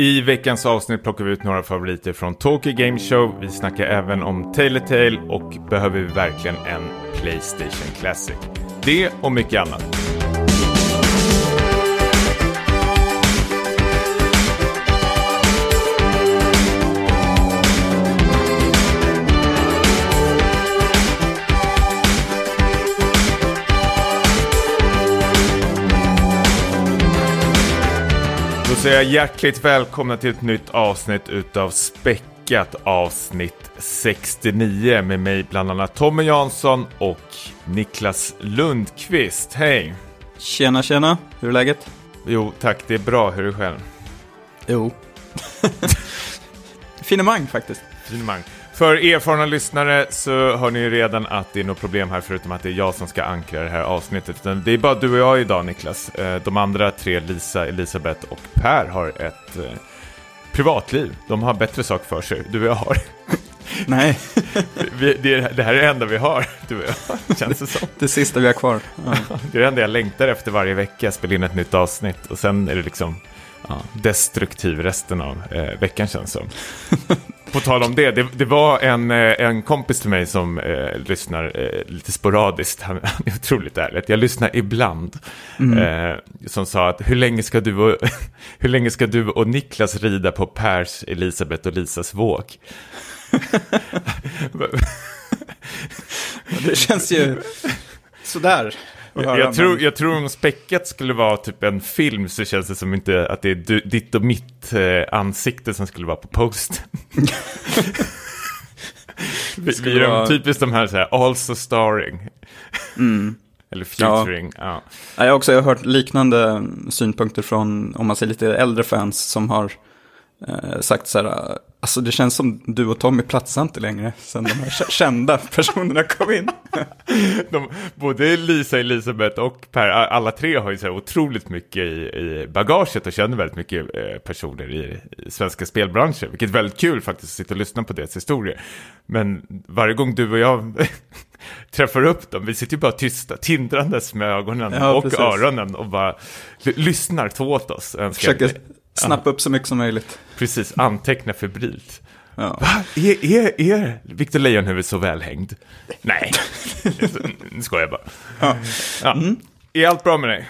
I veckans avsnitt plockar vi ut några favoriter från Tokyo Game Show. Vi snackar även om Tale och behöver vi verkligen en Playstation Classic. Det och mycket annat. Då säger jag hjärtligt välkomna till ett nytt avsnitt utav Späckat avsnitt 69 med mig bland annat Tommy Jansson och Niklas Lundqvist. Hej! Tjena, tjena. Hur är läget? Jo, tack. Det är bra. Hur är det själv? Jo. Finemang faktiskt. Finemang. För erfarna lyssnare så hör ni ju redan att det är något problem här förutom att det är jag som ska ankra det här avsnittet. Det är bara du och jag idag Niklas. Eh, de andra tre, Lisa, Elisabeth och Per, har ett eh, privatliv. De har bättre sak för sig. Du och jag har. Nej. vi, det, det, här är det enda vi har, du och jag, känns det som. Det sista vi har kvar. Ja. det är det enda jag längtar efter varje vecka, spela in ett nytt avsnitt. Och sen är det liksom destruktiv resten av eh, veckan känns som. På tal om det, det, det, var en, eh, en kompis till mig som eh, lyssnar eh, lite sporadiskt, han, han, är otroligt ärlig. Jag lyssnar ibland. Mm. Eh, som sa att hur länge, ska du och, hur länge ska du och Niklas rida på Pers, Elisabeth och Lisas våg? det känns ju sådär. Jag, jag, tror, jag tror om späckat skulle vara typ en film så känns det som inte att det är du, ditt och mitt eh, ansikte som skulle vara på posten. vi, vi är vara... typiskt de här, så här also starring. Mm. Eller featuring. Ja. Ja. Jag, har också, jag har hört liknande synpunkter från, om man säger lite äldre fans som har eh, sagt så här, alltså det känns som du och Tommy platsar inte längre sen de här kända personerna kom in. de, både Lisa, Elisabeth och Per, alla tre har ju så här otroligt mycket i, i bagaget och känner väldigt mycket eh, personer i, i svenska spelbranschen, vilket är väldigt kul faktiskt att sitta och lyssna på deras historier. Men varje gång du och jag träffar upp dem, vi sitter ju bara tysta, tindrandes med ögonen ja, och precis. öronen och bara lyssnar två åt oss. Försöker Snappa upp så mycket som möjligt. Precis, anteckna febrilt. Ja. Va? Är, är, är Victor Lejonhuvud så välhängd? Nej, nu skojar jag bara. Ja. Ja. Mm. Är allt bra med dig?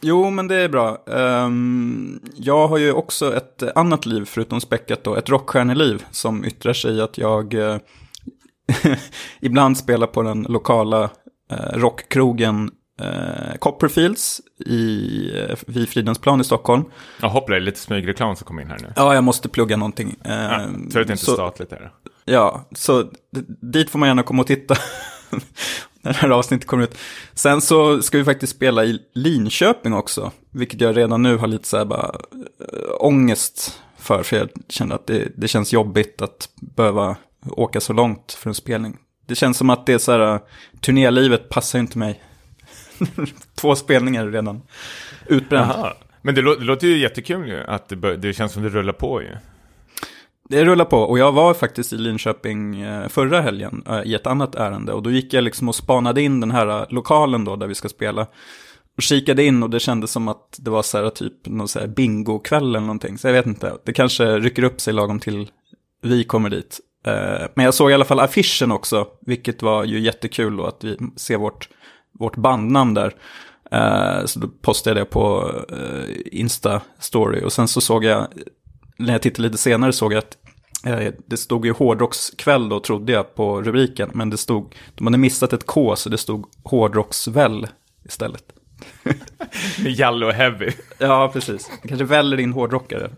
Jo, men det är bra. Um, jag har ju också ett annat liv förutom späckat då, ett rockstjärneliv som yttrar sig i att jag uh, ibland spelar på den lokala uh, rockkrogen eh, Copperfields i, eh, vid Fridhemsplan i Stockholm. Ja, hoppla, det är lite smygreklam som kommer in här nu. Ja, jag måste plugga någonting. Eh, ja, så det är inte så, statligt är det. Ja, så dit får man gärna komma och titta. när det här avsnittet kommer ut. Sen så ska vi faktiskt spela i Linköping också. Vilket jag redan nu har lite så här bara äh, ångest för. För jag känner att det, det känns jobbigt att behöva åka så långt för en spelning. Det känns som att det är så här, turnélivet passar inte mig. Två spelningar redan utbränd. Men det, lå det, låter ju jättekul ju, att det, det känns som det rullar på ju. Det rullar på och jag var faktiskt i Linköping eh, förra helgen eh, i ett annat ärende och då gick jag liksom och spanade in den här eh, lokalen då där vi ska spela. Och kikade in och det kändes som att det var så här typ någon så här bingo-kväll eller någonting. Så jag vet inte, det kanske rycker upp sig lagom till vi kommer dit. Men jag såg i alla fall affischen också, vilket var ju jättekul då att vi ser vårt vårt bandnamn där. Uh, så då postade jag det på uh, Insta-story och sen så såg jag, när jag tittade lite senare såg jag att uh, det stod ju hårdrockskväll då trodde jag på rubriken, men det stod, de hade missat ett K så det stod hårdrocksväll istället. Jallo heavy. ja, precis. Kanske väller in hårdrockare,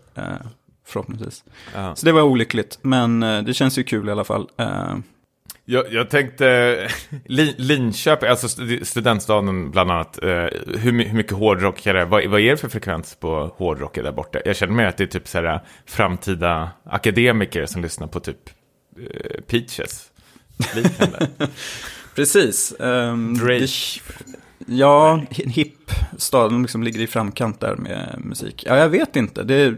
förhoppningsvis. -huh. Så det var olyckligt, men det känns ju kul i alla fall. Jag, jag tänkte, Linköping, alltså studentstaden bland annat, eh, hur, hur mycket hårdrock är det? Vad, vad är det för frekvens på hårdrock där borta? Jag känner mig att det är typ så här framtida akademiker som lyssnar på typ eh, Peaches. Precis. Um, Drake. Ja, en hipp stad, de liksom ligger i framkant där med musik. Ja, jag vet inte, det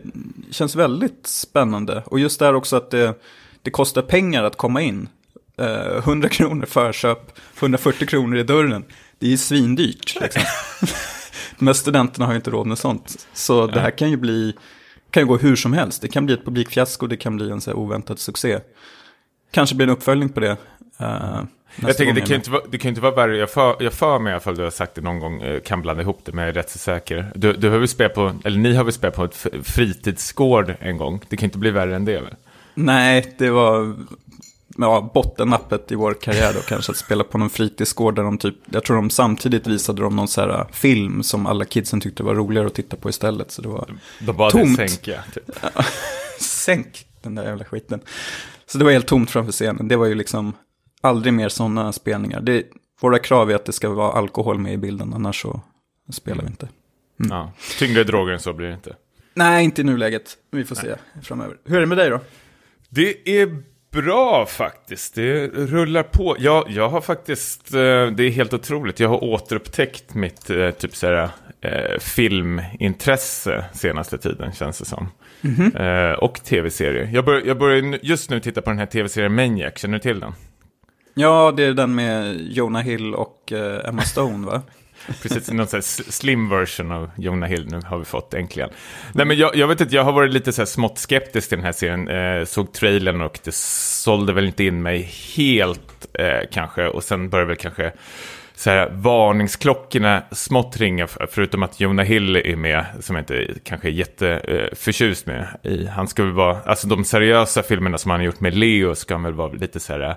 känns väldigt spännande. Och just där också att det, det kostar pengar att komma in. 100 eh, kronor förköp, 140 kronor i dörren. Det är ju svindyrt. Liksom. De här studenterna har ju inte råd med sånt. Så det här kan ju bli kan ju gå hur som helst. Det kan bli ett publikfiasko, det kan bli en så oväntad succé. Kanske blir en uppföljning på det. Uh, jag tänker, det kan, inte vara, det kan inte vara värre. Jag för, jag för mig i alla fall, du har sagt det någon gång, eh, kan blanda ihop det med rätt så säker. Du, du har väl spelat på, eller ni har väl spelat på ett fritidsgård en gång. Det kan inte bli värre än det väl? Nej, det var ja, bottennappet i vår karriär då kanske. Att spela på någon fritidsgård där de typ, jag tror de samtidigt visade de någon så här äh, film som alla kidsen tyckte var roligare att titta på istället. Så det var De bad tomt. sänka. Typ. Sänk den där jävla skiten. Så det var helt tomt framför scenen. Det var ju liksom aldrig mer sådana spelningar. Det, våra krav är att det ska vara alkohol med i bilden, annars så spelar mm. vi inte. Mm. Ja. Tyngre droger än så blir det inte. Nej, inte i nuläget. Vi får Nej. se framöver. Hur är det med dig då? Det är bra faktiskt. Det rullar på. Jag, jag har faktiskt, eh, det är helt otroligt, jag har återupptäckt mitt eh, typ såhär, eh, filmintresse senaste tiden känns det som. Mm -hmm. och tv-serier. Jag, bör, jag börjar just nu titta på den här tv-serien Maniac, känner du till den? Ja, det är den med Jonah Hill och Emma Stone va? Precis, någon sån slim version av Jonah Hill nu har vi fått äntligen. Nej, men jag, jag vet inte, jag har varit lite så här smått skeptisk till den här serien. Eh, såg trailern och det sålde väl inte in mig helt eh, kanske. Och sen började väl kanske så här, varningsklockorna smått ringa, förutom att Jonah Hill är med, som jag inte kanske är jätteförtjust med. I, han ska väl vara, alltså de seriösa filmerna som han har gjort med Leo ska han väl vara lite så här eh,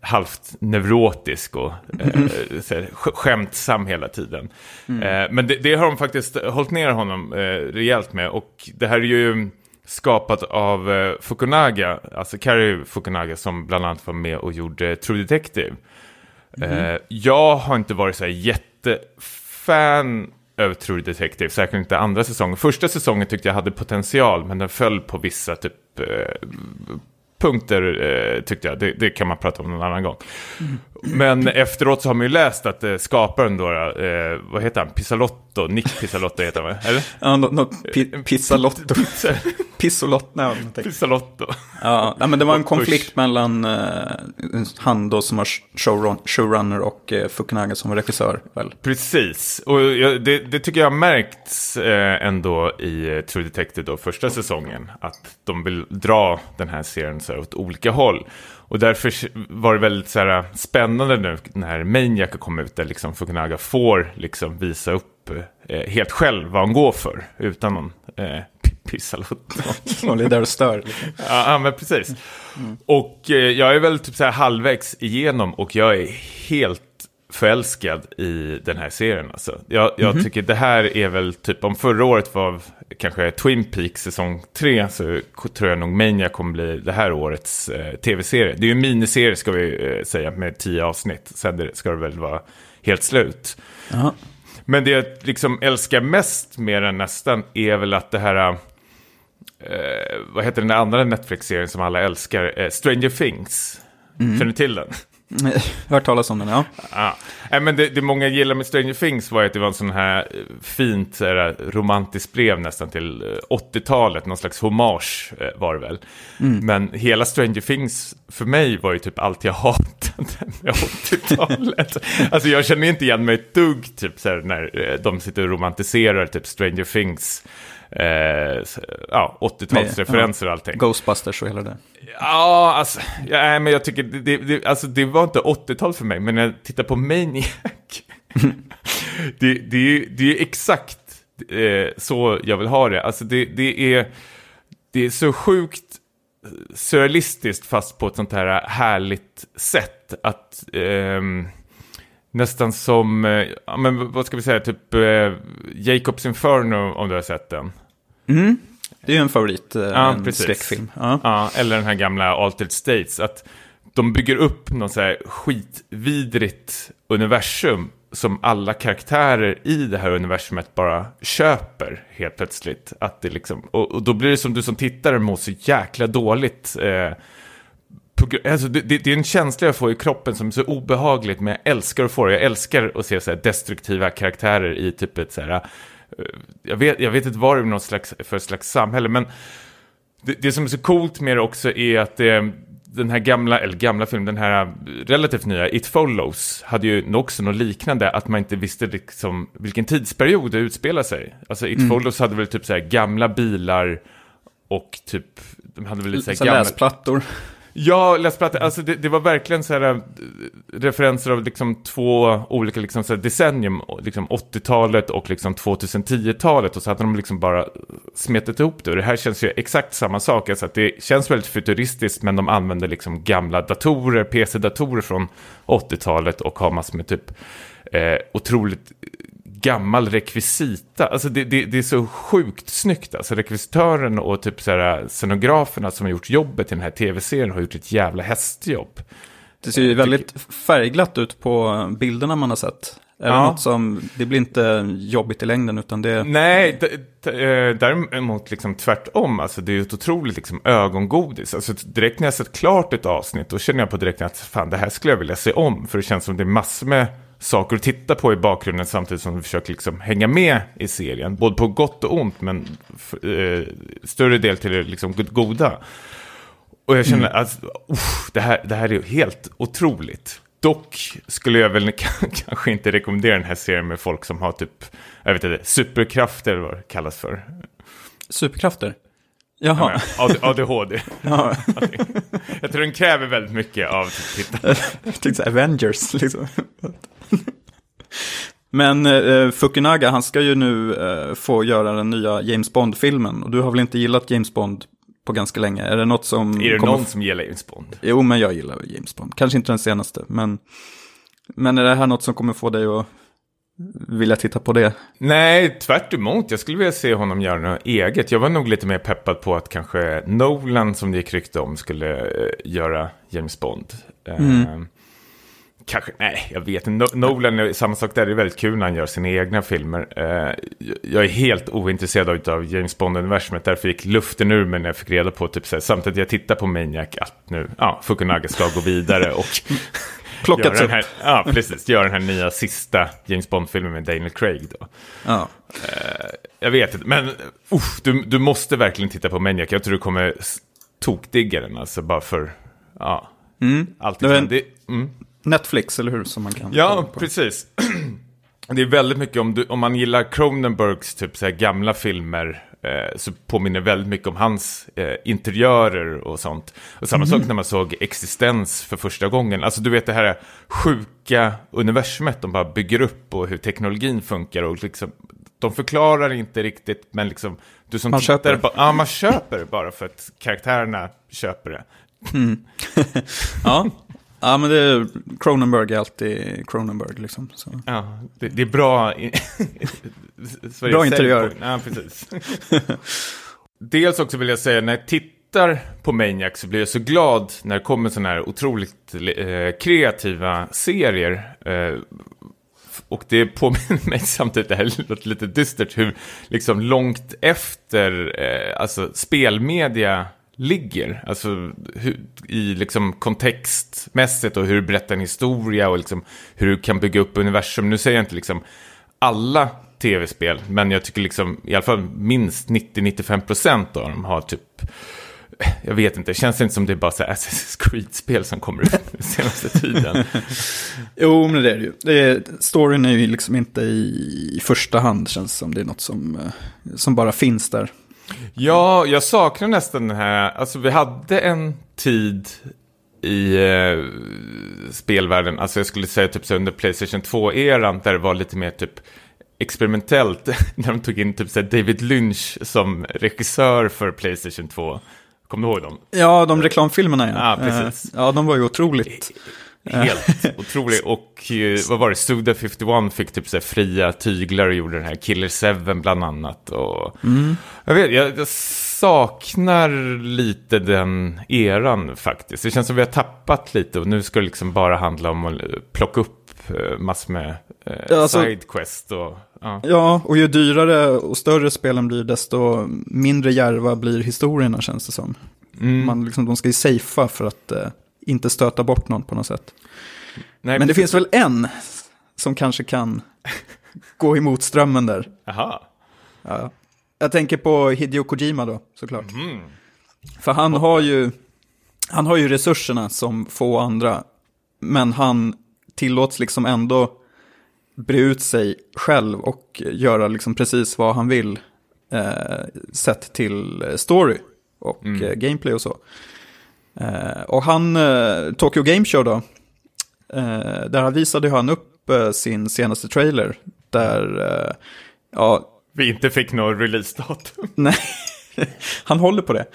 halvt neurotisk och eh, så skämtsam hela tiden. Mm. Eh, men det, det, har de faktiskt hållit ner honom eh, rejält med. Och det här är ju skapat av eh, Fukunaga, alltså Kari Fukunaga som bland annat var med och gjorde True Detective. Mm. Eh, jag har inte varit så här jättefan över True Detective, säkert inte andra säsongen. Första säsongen tyckte jag hade potential, men den föll på vissa typ eh, punkter eh, tyckte jag. Det, det, kan man prata om någon annan gång. Mm. Men efteråt så har man ju läst att eh, skaparen då, eh, vad heter han, Pisalotto, Nick Pisalotto heter han eller? Ja, något no, pi Pisalotto. Pissolotto. Nej, Pisalotto. Ja, men det var en konflikt mellan eh, han då som var showrun showrunner och eh, Fukunaga som var regissör. Väl? Precis, och jag, det, det, tycker jag har märkts eh, ändå i eh, True Detective då, första säsongen. Att de vill dra den här serien så här, åt olika håll. Och därför var det väldigt så här, spännande nu när Maniac kom ut, där liksom Fukunaga får liksom visa upp eh, helt själv vad han går för, utan någon eh, pissalott. Någon är där och stör. ja, men precis. Mm. Och eh, jag är väl typ så här halvvägs igenom och jag är helt förälskad i den här serien. Alltså. Jag, jag mm -hmm. tycker det här är väl typ, om förra året var kanske Twin Peaks säsong 3 så tror jag nog Mania kommer bli det här årets eh, tv-serie. Det är ju en miniserie ska vi eh, säga med tio avsnitt. Sen ska det väl vara helt slut. Aha. Men det jag liksom älskar mest med den nästan är väl att det här... Eh, vad heter den andra Netflix-serien som alla älskar? Eh, Stranger Things. Mm. Känner du till den? Hört talas om den, ja. ja. Äh, men det, det många gillar med Stranger Things var att det var en sån här eh, fint så här, romantiskt brev nästan till 80-talet. Eh, någon slags hommage eh, var det väl. Mm. Men hela Stranger Things för mig var ju typ allt jag hatade med 80-talet. alltså jag känner inte igen mig ett dugg typ så här, när de sitter och romantiserar typ Stranger Things eh, ja, 80-talsreferenser och allting. Ghostbusters och hela det. Ja, alltså, ja, men jag tycker det, det, alltså, det var inte 80-tal för mig, men när jag tittar på Maniac, det, det, det är exakt eh, så jag vill ha det. Alltså det, det, är, det är så sjukt surrealistiskt fast på ett sånt här härligt sätt att eh, nästan som, eh, men vad ska vi säga, typ eh, Jacobs Inferno om du har sett den. Mm. Det är ju en favorit, eh, ja, en skräckfilm. Ja. ja. eller den här gamla Altered States. Att de bygger upp något så här skitvidrigt universum som alla karaktärer i det här universumet bara köper helt plötsligt. Att det liksom, och, och då blir det som du som tittare mår så jäkla dåligt. Eh, alltså det, det, det, är en känsla jag får i kroppen som är så obehagligt, men jag älskar att få det. Jag älskar att se så destruktiva karaktärer i typ ett så här jag vet, jag vet inte vad det är något slags, för slags samhälle, men det, det, som är så coolt med det också är att det, den här gamla, eller gamla filmen, den här relativt nya, It Follows, hade ju också något liknande, att man inte visste liksom vilken tidsperiod det utspelar sig. Alltså It Follows hade väl typ så här gamla bilar och typ, de hade väl lite så här gamla... läsplattor. Ja, läsplattor. Alltså det, det var verkligen så här eh, referenser av liksom två olika liksom så här decennium, liksom 80-talet och liksom 2010-talet liksom och så hade de liksom bara eh, smetat ihop det. Och det här känns ju exakt samma sak, alltså att det känns väldigt futuristiskt men de använder liksom gamla datorer, PC-datorer från 80-talet och har massor med typ eh, otroligt gammal rekvisita. Alltså det, det, det är så sjukt snyggt. Alltså rekvisitören och typ så här scenograferna som har gjort jobbet i den här tv-serien har gjort ett jävla hästjobb. Det ser ju väldigt färgglatt ut på bilderna man har sett. Är det Ja. något som, det blir inte jobbigt i längden utan det... Nej, eh, däremot liksom tvärtom. Alltså det är ju ett otroligt liksom ögongodis. Alltså direkt när jag sett klart ett avsnitt, då känner jag på direkt att fan, det här skulle jag vilja se om. För det känns som det är massor med saker att titta på i bakgrunden samtidigt som vi försöker liksom hänga med i serien. Både på gott och ont, men eh, större del till det liksom goda. Och jag känner att uff, det, här, det här är helt otroligt. Dock skulle jag väl kanske inte rekommendera den här serien med folk som har typ, jag vet inte, superkrafter eller vad det kallas för. Superkrafter? Jaha. Ja, AD- ADHD. Ja. Jag tror den kräver väldigt mycket av här, Avengers liksom. Men eh, Fukunaga, han ska ju nu eh, få göra den nya James Bond-filmen. Och du har väl inte gillat James Bond på ganska länge? Är det något som... Är det kommer- någon som gillar James Bond? Jo, men jag gillar James Bond. Kanske inte den senaste, men... Men är det här något som kommer få dig att vilja titta på det? Nej, tvärt emot. Jag skulle vilja se honom göra något eget. Jag var nog lite mer peppad på att kanske Nolan, som det gick rykte om, skulle eh, göra James Bond. Eh, Kanske, nej, jag vet inte. No- Nolan, samma sak där, det är väldigt kul när han gör sina egna filmer. Eh, jag är helt ointresserad av, James Bond-universumet, därför gick luften ur mig när jag fick reda på, typ så här, samtidigt jag tittar på Maniac, att nu, ja, Fukunaga ska gå vidare och Plockats upp. här, ja, precis, göra den här nya sista James Bond-filmen med Daniel Craig då. Ja. Jag vet inte, men uff, du, du måste verkligen titta på Maniac. Jag tror du kommer tokdigga den, alltså bara för, ja, allt Det en- ifrån det. Mm. Netflix, eller hur? Som man kan Ja, precis. Det är väldigt mycket, om, du, om man gillar Cronenbergs typ så gamla filmer, eh, så påminner väldigt mycket om hans eh, interiörer och sånt. Och samma sak när man såg Existens för första gången. Alltså du vet det här sjuka universumet de bara bygger upp och hur teknologin funkar. Och liksom, de förklarar inte riktigt, men liksom, du som Man tittar, köper. Bara, ja, man köper bara för att karaktärerna köper det. Ja. Ja, men det är, Cronenberg är alltid Cronenberg liksom. Så. Ja, det, det är bra... Bra interiör. Ja, precis. Dels också vill jag säga, när jag tittar på Maniac så blir jag så glad när det kommer sådana här otroligt eh, kreativa serier. Eh, och det påminner mig samtidigt, det här låter lite dystert, hur liksom långt efter eh, alltså spelmedia ligger. Alltså hur, i liksom kontextmässigt och hur du berättar en historia och liksom hur du kan bygga upp universum. Nu säger jag inte liksom alla tv-spel, men jag tycker liksom i alla fall minst 90-95% av dem har typ jag vet inte, det känns inte som det är bara så här Assassin's Creed-spel som kommer ut den senaste tiden. Jo, men det är det ju. Det är, storyn är ju liksom inte i första hand, känns som det är något som, eh, som bara finns där. Ja, jag saknar nästan den här, alltså vi hade en tid i eh, spelvärlden, alltså jag skulle säga typ så under Playstation 2-eran, där det var lite mer typ experimentellt, när de tog in typ så David Lynch som regissör för Playstation 2. Kommer du ihåg dem? Ja, de reklamfilmerna ja. Ja, precis. Eh, Ja, de var ju otroligt. Helt otrolig. Och eh, vad var det, Suda 51 fick typ så fria tyglar och gjorde den här Killer 7 bland annat. Och jag, vet, jag, jag saknar lite den eran faktiskt. Det känns som vi har tappat lite och nu ska det liksom bara handla om att plocka upp eh, massor med eh, alltså- sidequest och... Ja. Ja, och ju dyrare och större spelen blir, desto mindre järva blir historierna känns det som. Mm. Man, liksom, de ska ju safea för att eh, inte stöta bort någon på något sätt. Nej, Men det finns väl en som kanske kan gå emot strömmen där. Aha. Ja. Jag tänker på Hideo Kojima då, såklart. Mm. För han har ju han har ju resurserna som få andra, men han tillåts liksom ändå bre ut sig själv och göra liksom precis vad han vill eh, sett till story och mm. eh, gameplay och så. Eh, och han, eh, Tokyo Game Show då, eh, där visade han upp sin senaste trailer. Där, ja... Vi inte fick någon releasedatum. Nej, han håller på det.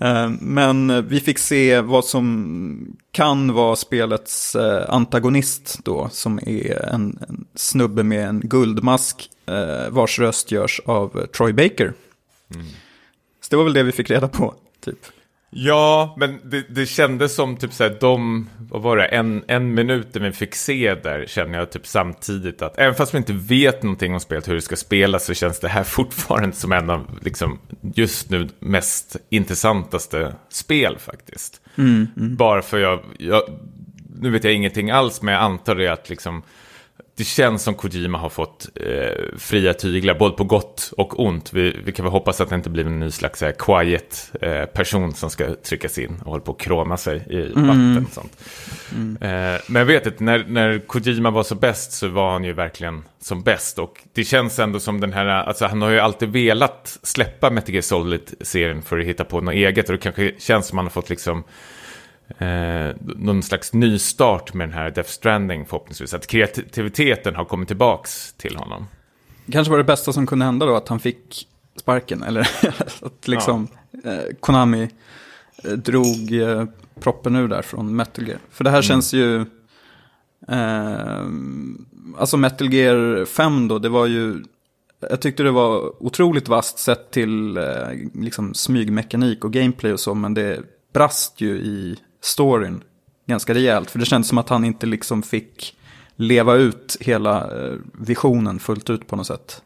Mm. Men vi fick se vad som kan vara spelets antagonist då, som är en, en snubbe med en guldmask vars röst görs av Troy Baker. Mm. Så det var väl det vi fick reda på, typ. Ja, men det, det kändes som typ såhär, de, vad var det, en, en minut vi fick se där känner jag typ samtidigt att, även fast vi inte vet någonting om spelet, hur det ska spelas, så känns det här fortfarande som en av, liksom, just nu mest intressantaste spel faktiskt. Mm, mm. Bara för jag, jag, nu vet jag ingenting alls, men jag antar det att liksom, det känns som Kojima har fått eh, fria tyglar, både på gott och ont. Vi, vi kan väl hoppas att det inte blir en ny slags här, quiet eh, person som ska tryckas in och hålla på att kroma sig i mm. vatten. Sånt. Mm. Eh, men jag vet att när, när Kojima var så bäst så var han ju verkligen som bäst. Och det känns ändå som den här, alltså han har ju alltid velat släppa Metal Gear Solid-serien för att hitta på något eget. Och det kanske känns som han har fått liksom eh, någon slags nystart med den här Death Stranding förhoppningsvis. Att kreativiteten har kommit tillbaks till honom. Kanske var det bästa som kunde hända då att han fick sparken. Eller att liksom ja. eh, Konami eh, drog eh, proppen ur där från Metal Gear. För det här mm. känns ju... Eh, alltså Metal Gear 5 då, det var ju... Jag tyckte det var otroligt vast sett till liksom smygmekanik och gameplay och så, men det brast ju i storyn ganska rejält. För det kändes som att han inte liksom fick leva ut hela eh, visionen fullt ut på något sätt.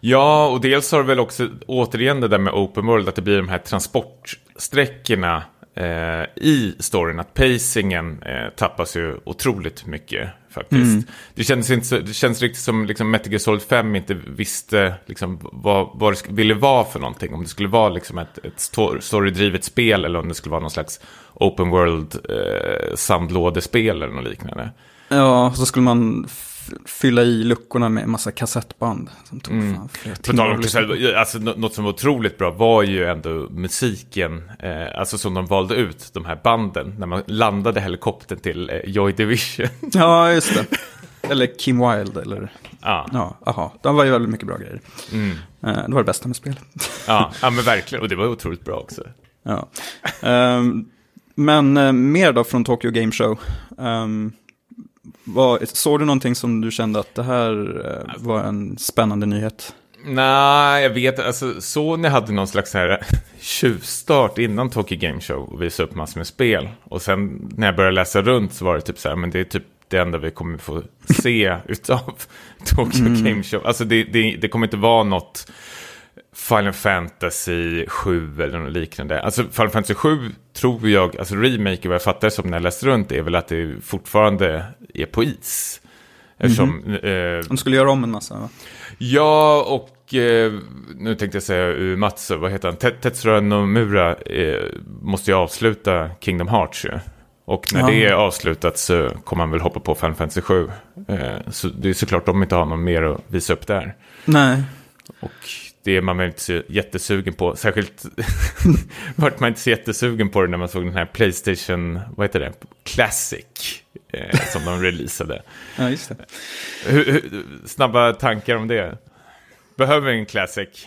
Ja, och dels har det väl också återigen det där med open world, att det blir de här transportsträckorna eh, i storyn. Att pacingen eh, tappas ju otroligt mycket faktiskt. Mm. Det, känns inte så, det känns riktigt som liksom, Metal Gear Solid 5 inte visste liksom, vad, vad det ville vara för någonting. Om det skulle vara liksom, ett, ett storydrivet spel eller om det skulle vara någon slags open world eh, sandlådespel eller något liknande. Ja, så skulle man fylla i luckorna med en massa kassettband. Som tog mm. fan alltså, något som var otroligt bra var ju ändå musiken, eh, alltså som de valde ut, de här banden, när man landade helikoptern till eh, Joy Division. ja, just det. Eller Kim Wilde, eller... Ja. ja aha. De var ju väldigt mycket bra grejer. Mm. Eh, det var det bästa med spelet. ja, ja, men verkligen. Och det var otroligt bra också. Ja. Um, men uh, mer då från Tokyo Game Show. Um, var, såg du någonting som du kände att det här uh, var en spännande nyhet? Nej, jag vet alltså Sony hade någon slags här tjuvstart innan Tokyo Game Show och visade upp massor med spel. Och sen när jag började läsa runt så var det typ så här, men det är typ det enda vi kommer få se utav Tokyo mm. Game Show. Alltså det, det, det kommer inte vara något Final Fantasy 7 eller något liknande. Alltså Final Fantasy 7 tror jag, alltså remake vad jag fattar som när jag läste runt är väl att det fortfarande är på is. Eftersom, mm -hmm. eh, De skulle göra om en massa va? Ja, och eh, nu tänkte jag säga uh, Matsu, vad heter han? Tetsura Nomura eh, måste ju avsluta Kingdom Hearts ju. Och när ja. det är avslutat så kommer man väl hoppa på Final Fantasy 7. Eh, så det är såklart de inte har något mer att visa upp där. Nej. Och det är man väl inte så jättesugen på. Särskilt vart man inte så jättesugen på det när man såg den här Playstation, vad heter det, Classic. Eh, som de releasade. ja, just det. Hur, hur, snabba tankar om det? Behöver vi en Classic?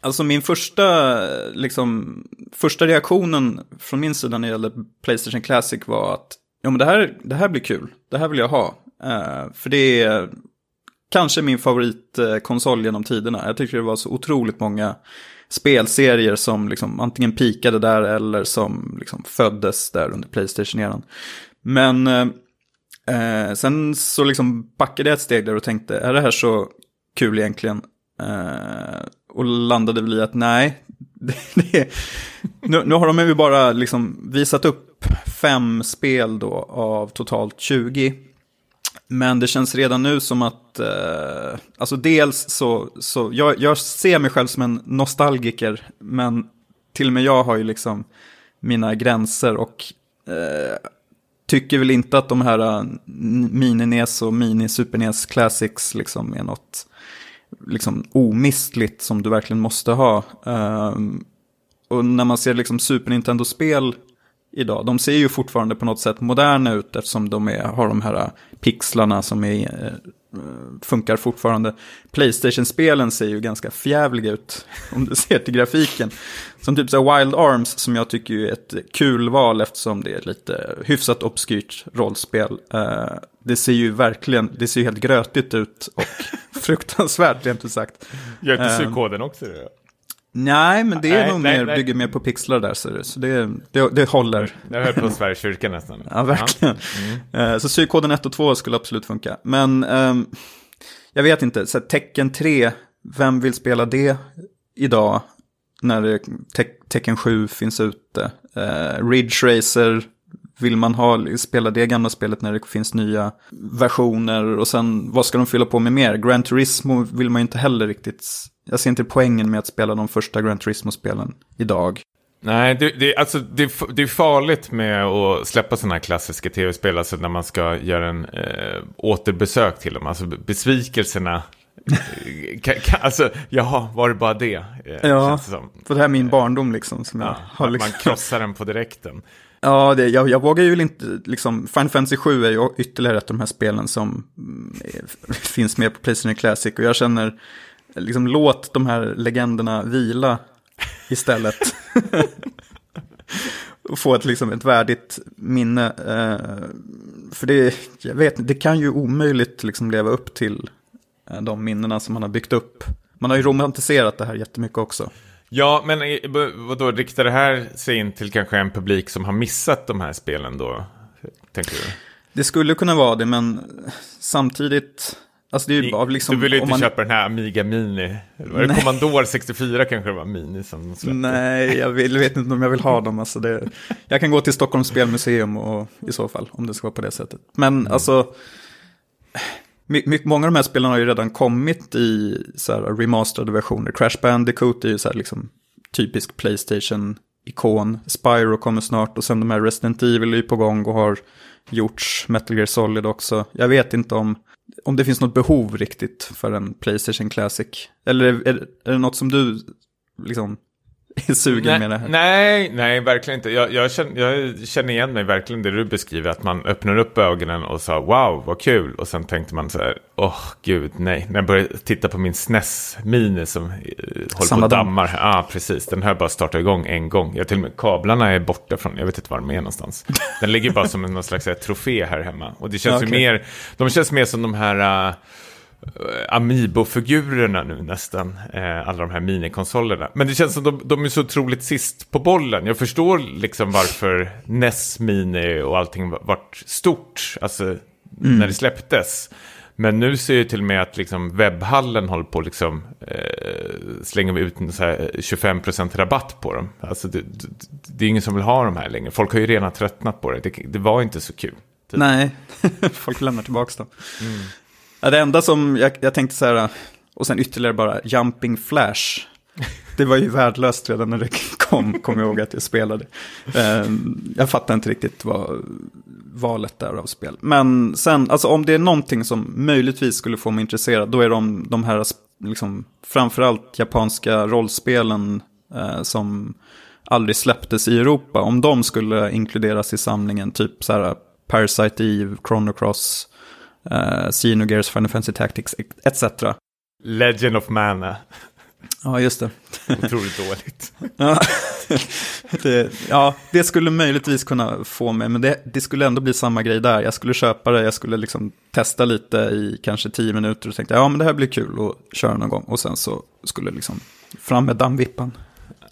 Alltså min första, liksom, första reaktionen från min sida när det gällde Playstation Classic var att ja, men det, här, det här blir kul, det här vill jag ha. Uh, för det är kanske min favoritkonsol genom tiderna. Jag tycker det var så otroligt många spelserier som liksom antingen pikade där eller som liksom föddes där under Playstation-eran. Men eh, sen så liksom backade jag ett steg där och tänkte, är det här så kul egentligen? Eh, och landade väl i att nej, det, det, nu, nu har de ju bara liksom visat upp fem spel då av totalt 20. Men det känns redan nu som att, eh, alltså dels så, så jag, jag ser mig själv som en nostalgiker, men till och med jag har ju liksom mina gränser och eh, tycker väl inte att de här uh, mini-NES och mini-Super NES Classics liksom är något liksom omistligt som du verkligen måste ha. Eh, och när man ser liksom Super Nintendo-spel idag, de ser ju fortfarande på något sätt moderna ut eftersom de är, har de här pixlarna som är, eh, funkar fortfarande. Playstation-spelen ser ju ganska förjävliga ut om du ser till grafiken. Som typ så Wild Arms som jag tycker är ett kul val eftersom det är lite hyfsat obskyrt rollspel. Uh, det ser ju verkligen, det ser ju helt grötigt ut och fruktansvärt rent ut sagt. Gör inte psykoden också det? Nej, men det är nej, nog nej, mer, nej. bygger mer på pixlar där, så det, så det, det, det håller. Jag höll på Sveriges kyrka nästan. ja, verkligen. Mm. Uh, så psykoden 1 och 2 skulle absolut funka. Men um, jag vet inte, så tecken 3, vem vill spela det idag? När te tecken 7 finns ute. Uh, Ridge Racer, vill man ha, spela det gamla spelet när det finns nya versioner? Och sen, vad ska de fylla på med mer? Gran Turismo vill man ju inte heller riktigt jag ser inte poängen med att spela de första Gran Turismo-spelen idag. Nej, det, det, alltså, det, det är farligt med att släppa sådana här klassiska tv-spel, alltså när man ska göra en eh, återbesök till dem. Alltså besvikelserna kan, kan, alltså, jaha, var det bara det? Eh, ja, för det här är min barndom liksom. Som jag har liksom... Man krossar den på direkten. Ja, det, jag, jag vågar ju inte, liksom, Final Fantasy 7 är ju ytterligare ett av de här spelen som mm, finns med på Playstation Classic. Och jag känner, liksom låt de här legenderna vila istället. och få ett, liksom, ett värdigt minne. Eh, för det, jag vet, det kan ju omöjligt liksom leva upp till eh, de minnena som man har byggt upp. Man har ju romantiserat det här jättemycket också. Ja, men vadå, riktar det här sig in till kanske en publik som har missat de här spelen då? Tänker du? Det skulle kunna vara det, men samtidigt Alltså det är bara liksom, du vill ju inte man... köpa den här Amiga Mini. Var det Commandore 64 kanske det var Mini som släppte? Nej, jag vill, vet inte om jag vill ha dem. Alltså det, jag kan gå till Stockholms spelmuseum och, i så fall, om det ska vara på det sättet. Men mm. alltså, my, många av de här spelarna har ju redan kommit i så här, remasterade versioner. Crash Bandicoot är ju så här, liksom, typisk Playstation-ikon. Spyro kommer snart och sen de här Resident Evil är ju på gång och har gjorts. Metal Gear Solid också. Jag vet inte om om det finns något behov riktigt för en Playstation Classic. Eller är, är det något som du liksom är sugen nej, med det här? Nej, nej, verkligen inte. Jag, jag, känner, jag känner igen mig verkligen det du beskriver. Att man öppnar upp ögonen och sa wow, vad kul. Och sen tänkte man så här, åh oh, gud, nej. När jag började titta på min SNES-mini som eh, håller Samma på och dammar. Ja, ah, precis. Den har jag bara startat igång en gång. Jag till och med kablarna är borta från, jag vet inte var de är någonstans. Den ligger bara som någon slags trofé här hemma. Och det känns okay. ju mer, de känns mer som de här... Uh, Amiibo-figurerna nu nästan, eh, alla de här minikonsolerna. Men det känns som de, de är så otroligt sist på bollen. Jag förstår liksom varför NES Mini och allting vart stort, alltså mm. när det släpptes. Men nu ser jag till och med att liksom webbhallen håller på att liksom, eh, slänga ut en så här 25% rabatt på dem. Alltså det, det, det, är ingen som vill ha de här längre. Folk har ju redan tröttnat på det. Det, det var inte så kul. Typ. Nej, folk lämnar tillbaka dem. Mm. Ja, det enda som jag, jag tänkte så här, och sen ytterligare bara Jumping Flash. Det var ju värdelöst redan när det kom, kom jag ihåg att jag spelade. Ehm, jag fattar inte riktigt vad valet där av spel. Men sen, alltså om det är någonting som möjligtvis skulle få mig intresserad, då är de, de här, liksom, framförallt japanska rollspelen eh, som aldrig släpptes i Europa. Om de skulle inkluderas i samlingen, typ så här Parasite Eve, Chrono Cross, uh, Xenogears, Final Fantasy Tactics etc. Legend of Mana. Ja, just det. Otroligt dåligt. ja, det, ja, det skulle möjligtvis kunna få mig, men det, det, skulle ändå bli samma grej där. Jag skulle köpa det, jag skulle liksom testa lite i kanske tio minuter och tänkte, ja men det här blir kul att köra någon gång. Och sen så skulle liksom fram med dammvippan.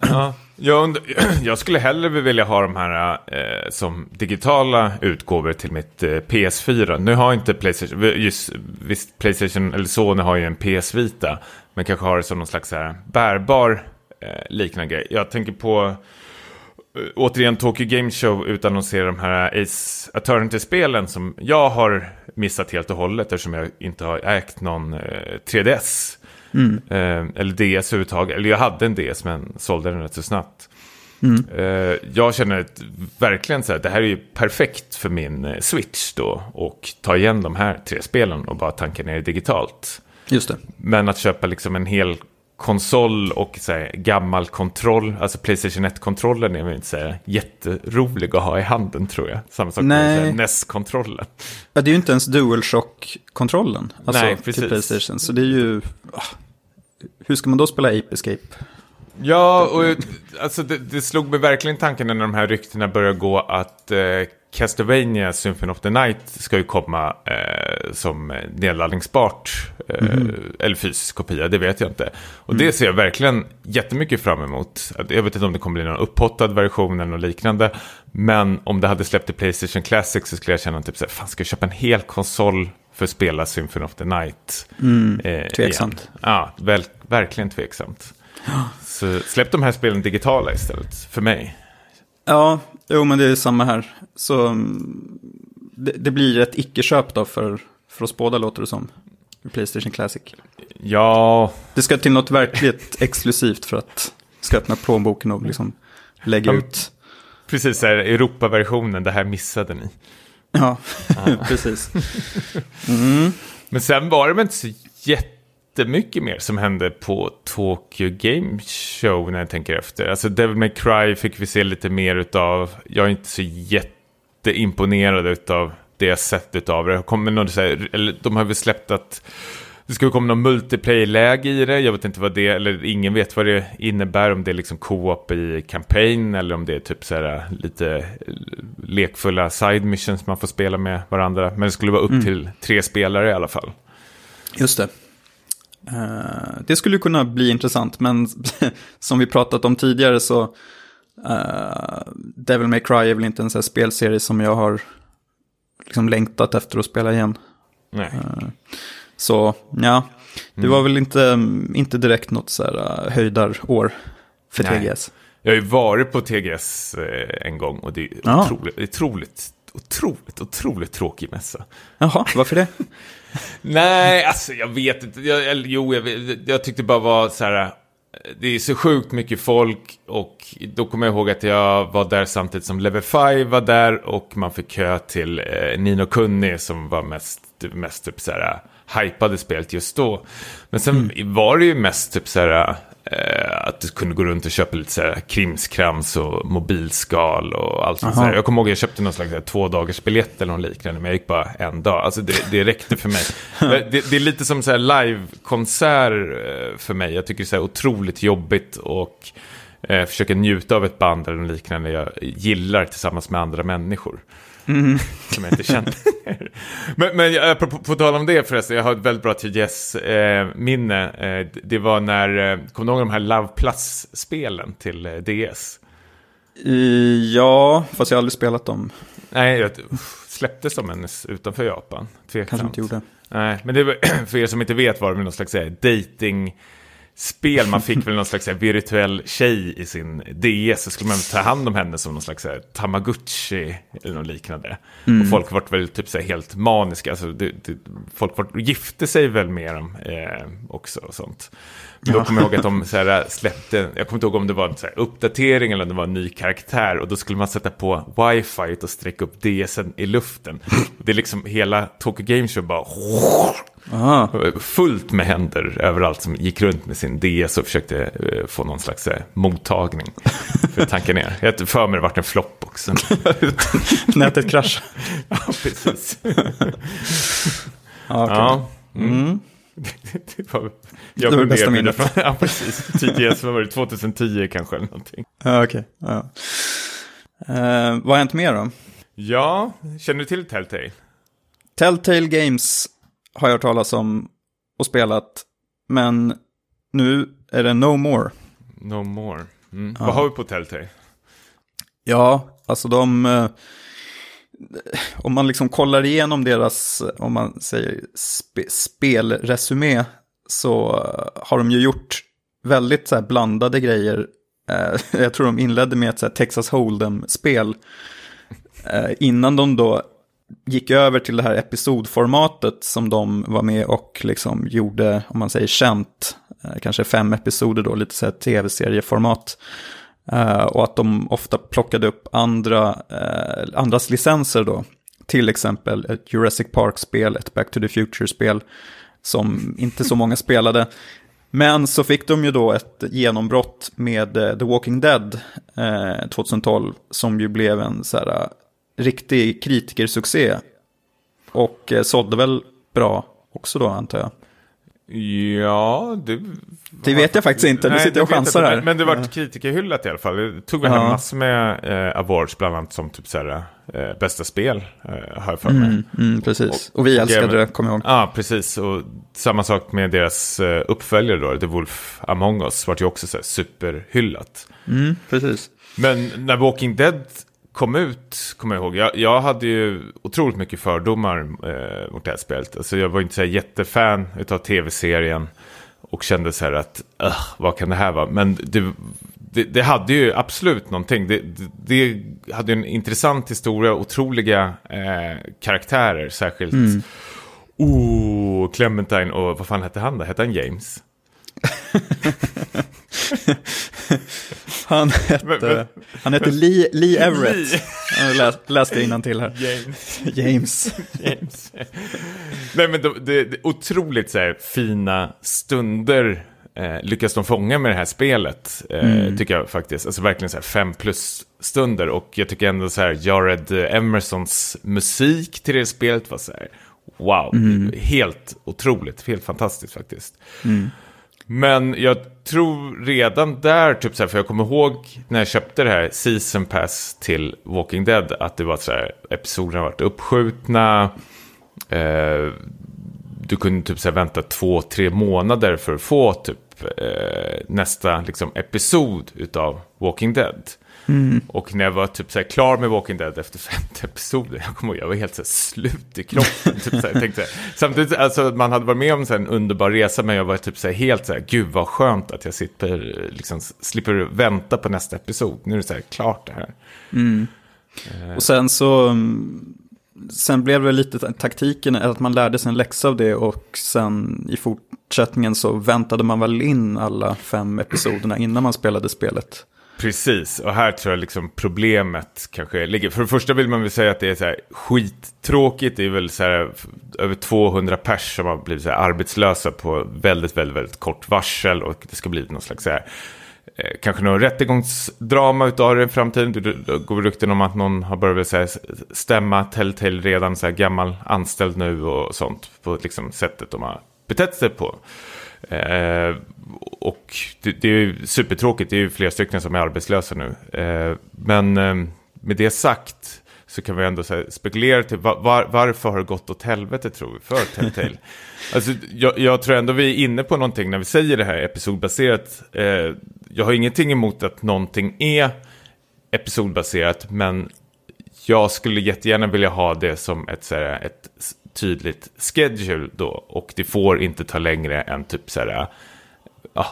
Ja, jag, jag, skulle hellre vilja ha de här eh, som digitala utgåvor till mitt eh, PS4. Nu har inte Playstation, just, visst Playstation eller Sony har ju en PS Vita. Men kanske har det som någon slags här, bärbar eh, liknande grej. Jag tänker på eh, återigen Tokyo Game Show utannonserar de här Ace Attorney-spelen som jag har missat helt och hållet eftersom jag inte har ägt någon eh, 3DS. Mm. Eh, eller DS överhuvudtaget. Eller jag hade en DS men sålde den rätt så snabbt. Mm. Uh, jag känner verkligen så här, det här är ju perfekt för min uh, Switch då. Och ta igen de här tre spelen och bara tanka ner digitalt. Just det. Men att köpa liksom en hel konsol och så här, gammal kontroll, alltså Playstation 1-kontrollen är väl inte så här, jätterolig att ha i handen tror jag. Samma sak Nej. med NES-kontrollen. Ja, det är ju inte ens DualShock-kontrollen, alltså Nej, precis. till Playstation. Så det är ju, ah, hur ska man då spela Ape Escape? Ja, och alltså, det, det slog mig verkligen tanken när de här ryktena började gå att eh, Castlevania Symphony of the Night ska ju komma eh, som nedladdningsbart. Mm. Eller fysisk kopia, det vet jag inte. Och mm. det ser jag verkligen jättemycket fram emot. Jag vet inte om det kommer bli någon upphottad version eller något liknande. Men om det hade släppt i Playstation Classic så skulle jag känna typ så här, fan ska jag köpa en hel konsol för att spela Symphony of the Night? Mm, eh, tveksamt. Igen? Ja, väl, verkligen tveksamt. Så släpp de här spelen digitala istället, för mig. Ja, jo men det är samma här. Så mm, det, det blir ett icke-köp då för, för oss båda låter det som. Playstation Classic. Ja. Det ska till något verkligt exklusivt för att ska öppna plånboken och liksom lägga ja, ut. Precis, här, Europa-versionen, det här missade ni. Ja, precis. Mm. Men sen var det väl inte så jätte jättemycket mer som hände på Tokyo Game Show när jag tänker efter. Alltså Devil May Cry fick vi se lite mer utav. Jag är inte så jätteimponerad utav det jag sett utav det. Kommer någon, så här, eller, de har väl släppt att det ska komma någon multiplayer-läge i det. Jag vet inte vad det eller ingen vet vad det innebär. Om det är liksom co-op i campaign eller om det är typ så här lite lekfulla side missions man får spela med varandra. Men det skulle vara upp mm. till tre spelare i alla fall. Just det. Uh, det skulle kunna bli intressant, men som vi pratat om tidigare så uh, Devil May Cry är väl inte en sån spelserie som jag har liksom längtat efter att spela igen. Nej. Uh, så ja, det mm. var väl inte, inte direkt något så här höjdarår för Nej. TGS. Jag har ju varit på TGS en gång och det är ja. otroligt, otroligt, otroligt, otroligt tråkig mässa. Jaha, varför det? Nej, alltså jag vet inte. Jag, jo, jag, jag tyckte bara var så här. Det är så sjukt mycket folk och då kommer jag ihåg att jag var där samtidigt som Level 5 var där och man fick kö till eh, Nino Kunni som var mest, mest typ så här hypade spelet just då. Men sen mm. var det ju mest typ så här Eh, att du kunde gå runt och köpa lite så här krimskrams och mobilskal och allt sånt där. Jag kommer ihåg att jag köpte någon slags två dagars biljett eller något liknande, men jag gick bara en dag. Alltså det, det räckte för mig. det, det, är lite som så här live-konsert eh, för mig. Jag tycker det är så här otroligt jobbigt och eh, försöka njuta av ett band eller liknande jag gillar tillsammans med andra människor. Mm. Som jag inte känner. men men jag, på, på, på tal om det förresten, jag har ett väldigt bra TGS-minne. Eh, eh, det var när, eh, kommer du ihåg de här Love Plus-spelen till eh, DS? ja, fast jag har aldrig spelat dem. Nej, jag, släpptes de ens utanför Japan? Tveksamt. Kanske inte gjorde. Nej, men det var, för er som inte vet var det någon slags dating spel. Man fick väl någon slags virtuell tjej i sin DS. Så skulle man ta hand om henne som någon slags tamagotchi eller något liknande. Mm. Och folk var väl typ så helt maniska. Alltså, det, det, folk var, gifte sig väl med dem eh, också och sånt. Men då kommer jag ihåg att de så här, släppte, jag kommer inte ihåg om det var en så här, uppdatering eller om det var en ny karaktär. Och då skulle man sätta på wifi och sträcka upp DSen i luften. Det är liksom hela Tokyo Game Show bara Aha. Fullt med händer överallt som gick runt med sin DS och försökte uh, få någon slags uh, mottagning för att tanka ner. Jag för mig det vart en flopp också. Nätet kraschade. ja, precis. ja, okay. ja. Mm. Mm. det var, jag det var det bästa minnet. ja, precis. TGS, vad var det, 2010 kanske eller någonting. Ja, okej. Okay. Ja. Uh, vad har hänt mer då? Ja, känner du till Telltale? Telltale Games har jag hört talas om och spelat. Men nu är det No More. No More. Mm. Ja. Vad har vi på Telltale? Ja, alltså de... Eh, om man liksom kollar igenom deras, om man säger spe, spelresumé, så har de ju gjort väldigt så här blandade grejer. Eh, jag tror de inledde med ett så Texas Hold'em-spel. Eh, innan de då gick över till det här episodformatet som de var med och liksom gjorde, om man säger känt, eh, kanske fem episoder då, lite så här tv-serieformat. Uh, och att de ofta plockade upp andra, uh, andras licenser då. Till exempel ett Jurassic Park-spel, ett Back to the Future-spel som inte så många spelade. Men så fick de ju då ett genombrott med The Walking Dead 2012 som ju blev en så här, riktig kritikersuccé. Och sålde väl bra också då antar jag. Ja, det... Det vet jag faktiskt inte, nu sitter jag och chansar här. Men det var kritikerhyllat i alla fall. Det tog väl ja. hem massor med eh, awards, bland annat som typ såhär, eh, bästa spel, eh, har jag för mig. Mm, mm, precis, och, och vi älskade och, det, kommer jag ihåg. Ja, precis. Och samma sak med deras eh, uppföljare då, The Wolf Among Us, vart ju också så superhyllat. Mm, precis. Men när Walking Dead kom ut, kommer jag ihåg, jag, jag hade ju otroligt mycket fördomar eh, mot det här spelet. Alltså jag var inte så här jättefan av tv-serien och kände så här att, vad kan det här vara? Men det, det, det hade ju absolut någonting. Det, det, hade ju en intressant historia, otroliga eh, karaktärer, särskilt. Mm. Oh, Clementine och vad fan hette han då? Hette han James? han hette, han hette Lee, Lee Everett. Jag läs, läste innan till här. James. James. James. Nej men det, det, det otroligt så här, fina stunder eh, lyckas de fånga med det här spelet. Eh, mm. Tycker jag faktiskt. Alltså verkligen så här fem plus stunder. Och jag tycker ändå så här Jared Emersons musik till det spelet var så här. Wow, mm. helt otroligt, helt fantastiskt faktiskt. Mm. Men jag tror redan där, typ så här, för jag kommer ihåg när jag köpte det här Season Pass till Walking Dead, att det var så här, episoderna varit uppskjutna. Eh, du kunde typ så här, vänta två, tre månader för att få typ eh, nästa liksom, episod utav Walking Dead. Mm. Och när jag var typ så här, klar med Walking Dead efter femte episoden, jag kommer ihåg, jag var helt så slut i kroppen. typ, så tänkte, samtidigt, alltså man hade varit med om så en underbar resa, men jag var typ så här, helt så här, gud vad skönt att jag sitter, liksom, slipper vänta på nästa episod. Nu är det så här, klart det här. Mm. Eh. Och sen så, sen blev det lite taktiken att man lärde sig en läxa av det och sen i fortsättningen så väntade man väl in alla fem episoderna innan man spelade spelet. Precis, och här tror jag liksom problemet kanske ligger. För det första vill man väl säga att det är så här skittråkigt. Det är väl så här över 200 pers som har blivit så här arbetslösa på väldigt, väldigt, väldigt kort varsel. Och det ska bli någon slags så här, eh, kanske någon rättegångsdrama utav det i framtiden. Det går rykten om att någon har börjat så här, stämma Telltale redan så här gammal anställd nu och sånt. På liksom sättet de har betett sig på. Eh, och det, det, är supertråkigt, det är ju flera stycken som är arbetslösa nu. Eh, men eh, med det sagt så kan vi ändå spekulera till var, varför har det gått åt helvete tror vi för Telltale. alltså, jag, jag, tror ändå vi är inne på någonting när vi säger det här episodbaserat. Eh, jag har ingenting emot att någonting är episodbaserat, men jag skulle jättegärna vilja ha det som ett, så här, ett tydligt schedule då. Och det får inte ta längre än typ så här, ja,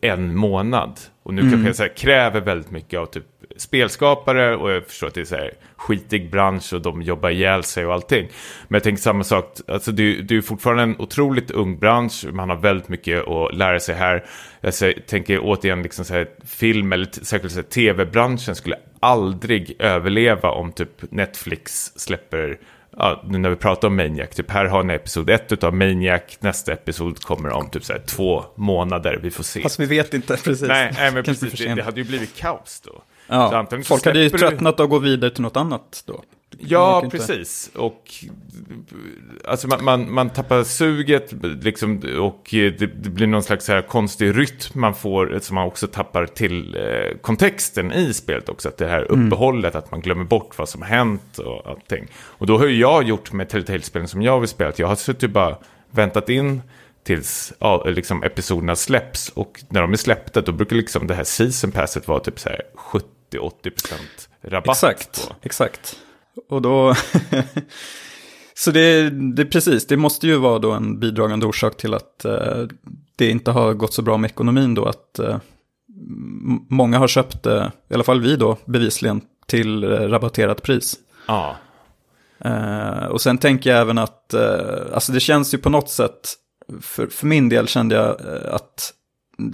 en månad. Och nu mm. kanske jag så här, kräver väldigt mycket av typ spelskapare och jag förstår att det är så här skitig bransch och de jobbar ihjäl sig och allting. Men jag tänker samma sak, alltså det, det är fortfarande en otroligt ung bransch, man har väldigt mycket att lära sig här. Jag tänker återigen, liksom så här, film eller särskilt tv-branschen skulle aldrig överleva om typ Netflix släpper ja, nu när vi pratar om Maniac, typ här har ni episod ett av Maniac, nästa episod kommer om typ så här, två månader, vi får se. Fast vi vet inte precis. Nej, nej men precis, det, det, hade ju blivit kaos då. Ja, folk hade ju tröttnat du... att gå vidare till något annat då. Ja, precis. Och alltså man, man, man, tappar suget liksom, och det, det, blir någon slags här konstig rytm man får som man också tappar till eh, kontexten i spelet också. Att det här mm. uppehållet, mm. att man glömmer bort vad som hänt och allting. Och då har jag gjort med Telltale-spelen som jag vill spela, jag har suttit bara väntat in tills ja, liksom episoderna släpps. Och när de är släppta då brukar liksom det här season passet vara typ så här 70-80% rabatt. Exakt, på. exakt. Och då... så det, det precis, det måste ju vara då en bidragande orsak till att uh, det inte har gått så bra med ekonomin då. Att uh, många har köpt uh, i alla fall vi då, bevisligen till rabatterat pris. Ja. och sen tänker jag även att, alltså det känns ju på något sätt, för, för min del kände jag att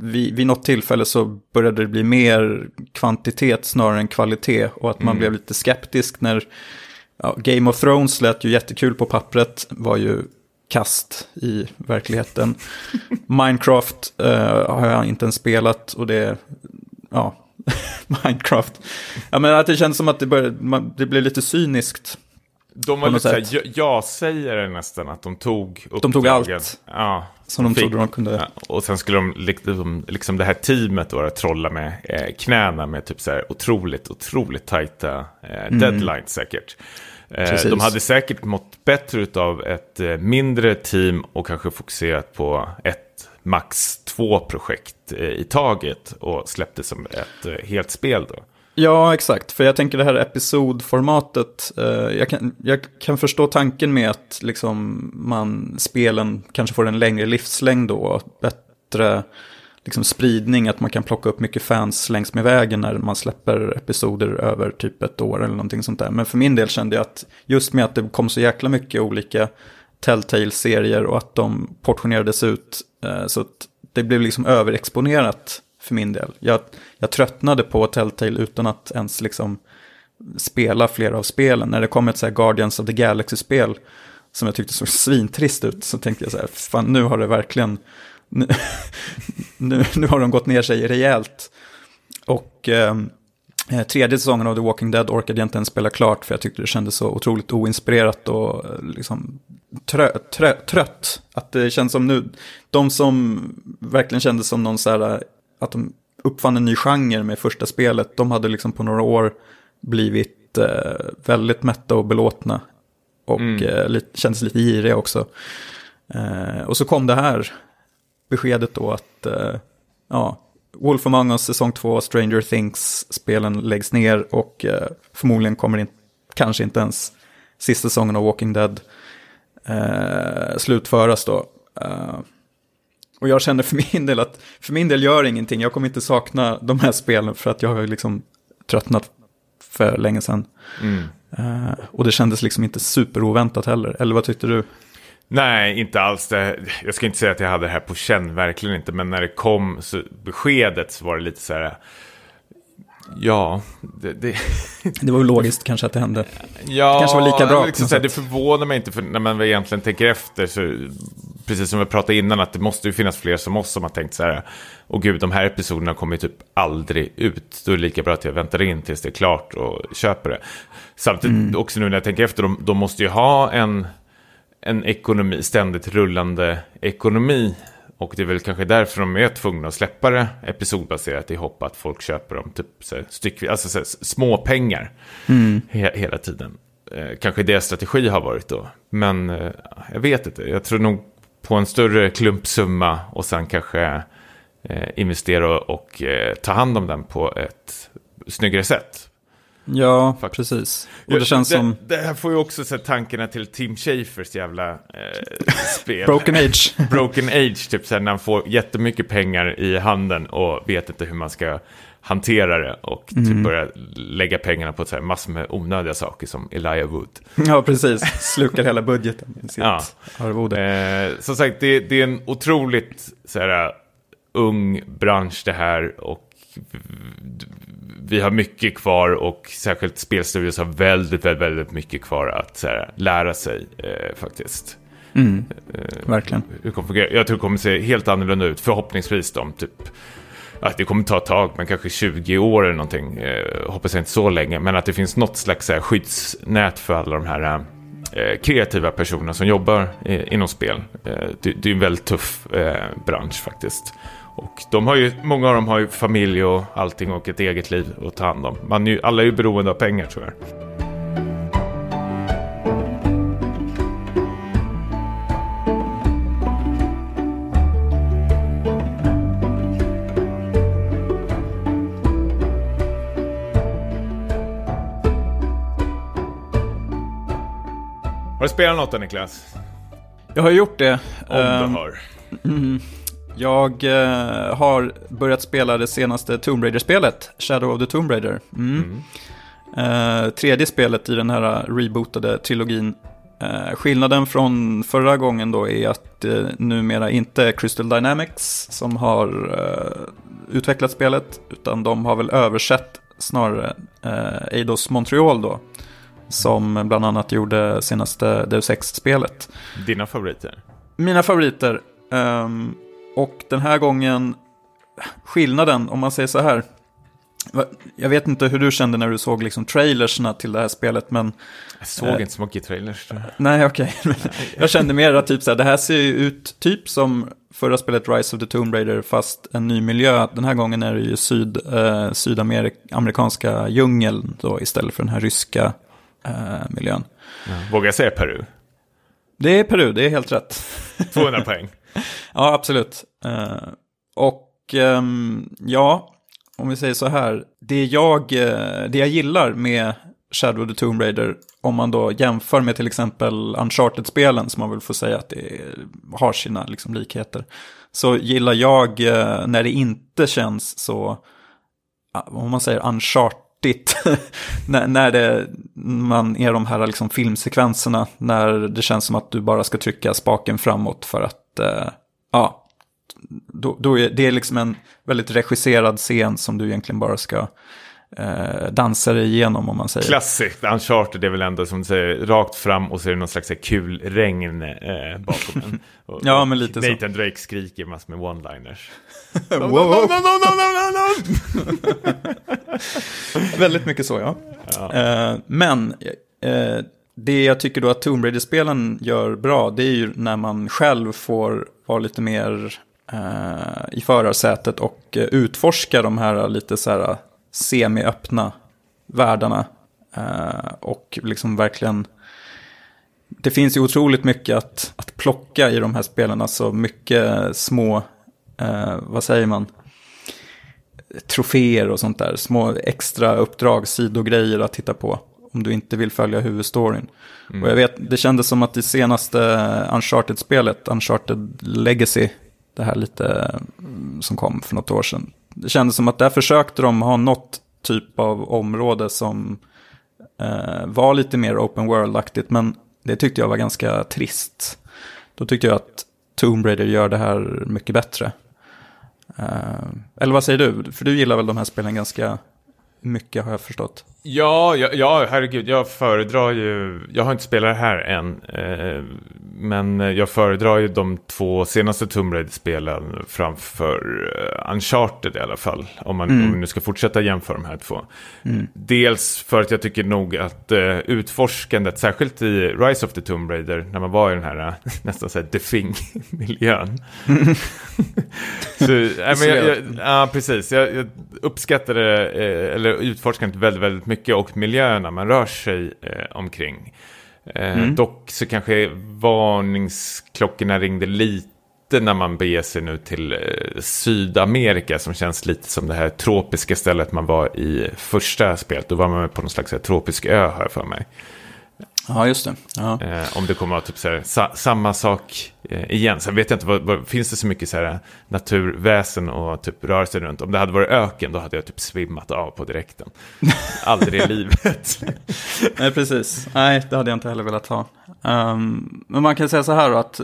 vid, vid något tillfälle så började det bli mer kvantitet snarare än kvalitet. Och att man Mm. blev lite skeptisk när ja, Game of Thrones lät ju jättekul på pappret, var ju kast i verkligheten. Minecraft eh, har jag inte ens spelat och det, ja, Minecraft. Ja, men att det känns som att det, började, man, det blev lite cyniskt. De var lite såhär, jag, säger det nästan, att de tog uppdragen. De tog allt. Ja. Som de fick- trodde de kunde. Ja, och sen skulle de, liksom, liksom det här teamet då, trolla med eh, knäna med typ så här otroligt, otroligt tajta eh, deadlines säkert. Eh, de hade säkert mått bättre av ett eh, mindre team och kanske fokuserat på ett, max två projekt eh, i taget och släppte som ett eh, helt spel då. Ja, exakt. För jag tänker det här episodformatet. Eh, jag, kan, jag kan förstå tanken med att liksom, man, spelen kanske får en längre livslängd då. Bättre liksom, spridning, att man kan plocka upp mycket fans längs med vägen när man släpper episoder över typ ett år eller någonting sånt där. Men för min del kände jag att just med att det kom så jäkla mycket olika Telltale-serier och att de portionerades ut eh, så att det blev liksom överexponerat för min del. Jag, jag tröttnade på Telltale utan att ens liksom spela flera av spelen. När det kom ett så här Guardians of the Galaxy-spel som jag tyckte såg svintrist ut så tänkte jag så här, fan nu har det verkligen, nu, nu, nu har de gått ner sig rejält. Och ehm, eh, tredje säsongen av The Walking Dead orkade jag inte ens spela klart för jag tyckte det kändes så otroligt oinspirerat och eh, liksom trö, trö, trött. Att det känns som nu, de som verkligen kändes som någon så här, eh, att de uppfann en ny genre med första spelet, de hade liksom på några år blivit eh, väldigt mätta och belåtna. Och eh, lite, kändes lite giriga också. Eh, och så kom det här beskedet då att eh, ja, Wolf Among Us säsong 2, Stranger Things-spelen läggs ner och eh, förmodligen kommer in, kanske inte ens sista säsongen av Walking Dead eh, slutföras då. Och jag känner för min del att för min del gör ingenting. Jag kommer inte sakna de här spelen för att jag har liksom tröttnat för länge sedan. Mm. Eh, och det kändes liksom inte superoväntat heller. Eller vad tyckte du? Nej, inte alls. Det, jag ska inte säga att jag hade det här på känn, verkligen inte. Men när det kom så, beskedet så var det lite så här... Ja, det... det Det var ju logiskt kanske att det hände. ja, kanske var lika bra Liksom här, det förvånar mig inte, för när man egentligen tänker efter så... Precis som vi pratade innan, att det måste ju finnas fler som oss som har tänkt så här... Och gud, de här episoderna kommer ju typ aldrig ut. Då är det lika bra att jag väntar in tills det är klart och köper det. Samtidigt, Mm. också nu när jag tänker efter, de, de måste ju ha en en ekonomi, ständigt rullande ekonomi. Och det är väl kanske därför de är tvungna att släppa det episodbaserat i hopp att folk köper dem typ så här, styckvis, alltså så här, små pengar he hela tiden. Eh, kanske deras strategi har varit då. Men eh, jag vet inte, jag tror nog på en större klumpsumma och sen kanske eh, investera och, och eh, ta hand om den på ett snyggare sätt. Ja, Faktiskt. precis. Och det känns som Det här får ju också så tankarna till Tim Schafers jävla eh, spel. Broken Age. Broken Age, typ så här, när han får jättemycket pengar i handen och vet inte hur man ska hantera det och typ Mm. börja lägga pengarna på så här, massor med onödiga saker som Elijah Wood. ja, precis. Slukar hela budgeten i sitt Ja. arvode. Eh, som sagt, det, det är en otroligt så här, ung bransch det här och vi har mycket kvar och särskilt spelstudios har väldigt, väldigt, väldigt mycket kvar att här, lära sig eh, faktiskt. Mm, Eh, verkligen. hur kommer fungera. Jag tror det kommer se helt annorlunda ut, förhoppningsvis om typ att det kommer ta ett tag, men kanske 20 år eller någonting. Eh, hoppas jag inte så länge, men att det finns något slags här, skyddsnät för alla de här eh, kreativa personerna som jobbar eh, inom spel. Eh, det, det är en väldigt tuff eh, bransch faktiskt. Och de har ju, många av dem har ju familj och allting och ett eget liv att ta hand om. Man är ju, alla är ju beroende av pengar jag. Har du spelat något då Niklas? Jag har gjort det. Om Ehm, du har. Jag eh, har börjat spela det senaste Tomb Raider-spelet, Shadow of the Tomb Raider. Mm. Eh, tredje spelet i den här rebootade trilogin. Eh, skillnaden från förra gången då är att eh, numera inte är Crystal Dynamics som har eh, utvecklat spelet, utan de har väl översatt snarare eh, Eidos Montreal då, som bland annat gjorde senaste Deus Ex-spelet. Dina favoriter? Mina favoriter. Um, och den här gången, skillnaden, om man säger så här, jag vet inte hur du kände när du såg liksom trailersna till det här spelet, men... Jag såg eh, inte så mycket trailers. Nej, okej. Okay. jag kände mer att typ så här, det här ser ju ut typ som förra spelet Rise of the Tomb Raider, fast en ny miljö. Den här gången är det ju syd, eh, sydamerikanska djungeln då, istället för den här ryska eh, miljön. Ja. Vågar jag säga Peru? Det är Peru, det är helt rätt. 200 poäng. ja, absolut. Eh, och um, ja, om vi säger så här, det jag, eh, det jag gillar med Shadow of the Tomb Raider, om man då jämför med till exempel Uncharted-spelen, som man väl får säga att det har sina liksom likheter, så gillar jag eh, när det inte känns så, om man säger uncharted, när, när det, man är de här liksom filmsekvenserna, när det känns som att du bara ska trycka spaken framåt för att, uh, ja, då, då är det liksom en väldigt regisserad scen som du egentligen bara ska eh, dansa dig igenom om man säger. Klassiskt, Uncharted är väl ändå som du säger rakt fram och så är det någon slags kul regn eh, bakom en. Och, ja, men lite Nathan så. Nathan Drake skriker massor med one-liners. no, no, no, Väldigt mycket så, ja. ja. Eh, men eh, det jag tycker då att Tomb Raider-spelen gör bra, det är ju när man själv får vara lite mer eh, i förarsätet och eh, utforska de här lite så här semi-öppna världarna. Eh, och liksom verkligen... Det finns ju otroligt mycket att, att plocka i de här spelen, alltså mycket små, eh, vad säger man, troféer och sånt där. Små extra uppdrag, sidogrejer att titta på om du inte vill följa huvudstoryn. Mm. Och jag vet, det kändes som att det senaste Uncharted-spelet, Uncharted Legacy, det här lite mm, som kom för något år sedan. Det kändes som att där försökte de ha något typ av område som eh, var lite mer open world-aktigt, men det tyckte jag var ganska trist. Då tyckte jag att Tomb Raider gör det här mycket bättre. Eh, eller vad säger du? För du gillar väl de här spelen ganska mycket har jag förstått. Ja, ja, ja, herregud, jag föredrar ju, jag har inte spelat det här än, eh, men jag föredrar ju de två senaste Tomb Raider-spelen framför uh, Uncharted i alla fall, om man, mm. om man nu ska fortsätta jämföra de här två. Mm. Dels för att jag tycker nog att uh, utforskandet, särskilt i Rise of the Tomb Raider, när man var i den här uh, nästan såhär defing-miljön. så, äh, men jag, jag, ja, precis, jag, jag uppskattade, eller utforskandet väldigt, väldigt mycket och miljöerna man rör sig eh, omkring. Eh, mm. Dock så kanske varningsklockorna ringde lite när man beger sig nu till eh, Sydamerika som känns lite som det här tropiska stället man var i första spelet. Då var man på någon slags tropisk ö här för mig. Ja, just det. Ja. Eh, om det kommer att typ så här, sa, samma sak eh, igen. Sen vet jag inte, vad, vad, finns det så mycket så här, naturväsen och typ rörelse runt? Om det hade varit öken, då hade jag typ svimmat av på direkten. Aldrig i livet. Nej, precis. Nej, det hade jag inte heller velat ha. Um, men man kan säga så här då, att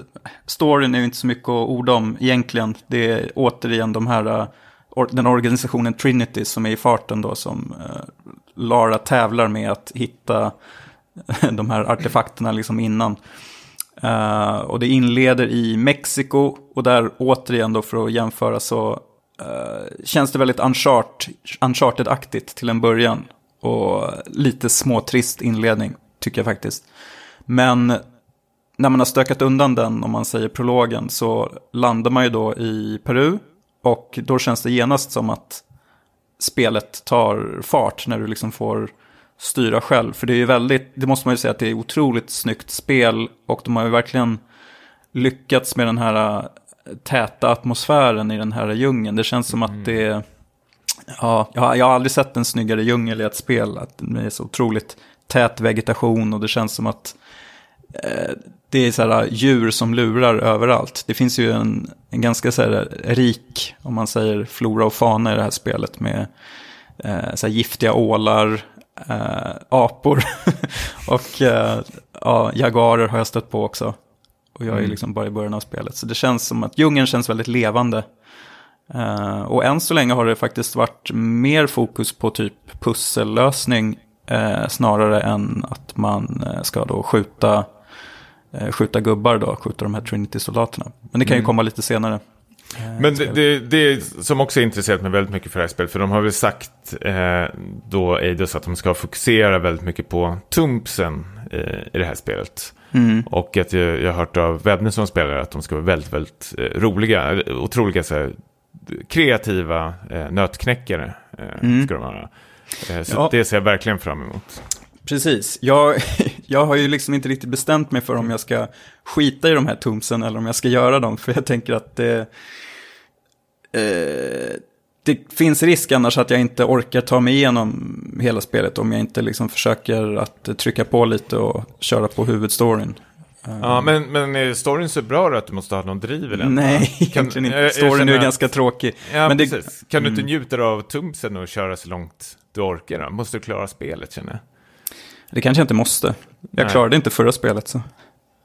storyn är ju inte så mycket att orda om egentligen. Det är återigen de här, uh, or, den organisationen Trinity som är i farten då, som uh, Lara tävlar med att hitta de här artefakterna liksom innan. Uh, och det inleder i Mexiko och där återigen då för att jämföra så uh, känns det väldigt Uncharted-aktigt till en början. Och lite småtrist inledning tycker jag faktiskt. Men när man har stökat undan den, om man säger prologen, så landar man ju då i Peru. Och då känns det genast som att spelet tar fart när du liksom får styra själv. För det är ju väldigt, det måste man ju säga att det är otroligt snyggt spel och de har ju verkligen lyckats med den här äh, täta atmosfären i den här djungeln. Det känns som att mm. det ja, jag har, jag har aldrig sett en snyggare djungel i ett spel. Att det är så otroligt tät vegetation och det känns som att eh, det är så här djur som lurar överallt. Det finns ju en, en ganska så här rik, om man säger flora och fauna i det här spelet med eh, så här giftiga ålar, eh, apor och eh, ja, jaguarer har jag stött på också. Och jag är Mm. liksom bara i början av spelet. Så det känns som att djungeln känns väldigt levande. Eh, och än så länge har det faktiskt varit mer fokus på typ pussellösning eh, snarare än att man ska då skjuta, skjuta gubbar då, skjuta de här Trinity-soldaterna. Men det kan ju Mm. komma lite senare. Eh, Men det, det, det som också är intresserat mig väldigt mycket för det här spelet, för de har väl sagt eh, då Eidos att de ska fokusera väldigt mycket på tumpsen eh, i det här spelet. Mm. Och att jag, jag har hört av vänner som spelar att de ska vara väldigt, väldigt eh, roliga, otroliga så här, kreativa eh, nötknäckare. Eh, Mm. ska de vara. Eh, så Ja. det ser jag verkligen fram emot. Precis, jag, jag har ju liksom inte riktigt bestämt mig för om jag ska skita i de här tumsen eller om jag ska göra dem. För jag tänker att det, eh, det finns risk annars att jag inte orkar ta mig igenom hela spelet om jag inte liksom försöker att trycka på lite och köra på huvudstoryn. Eh, Ja, men, men är storyn så bra att du måste ha någon driv den? Nej, Kan- egentligen inte. Storyn är känner ganska tråkig. Ja, Men det- precis. Kan du inte Mm. njuta av tumpsen och köra så långt du orkar då? Måste du klara spelet känner jag. Det kanske jag inte måste. Jag Nej. klarade inte förra spelet så.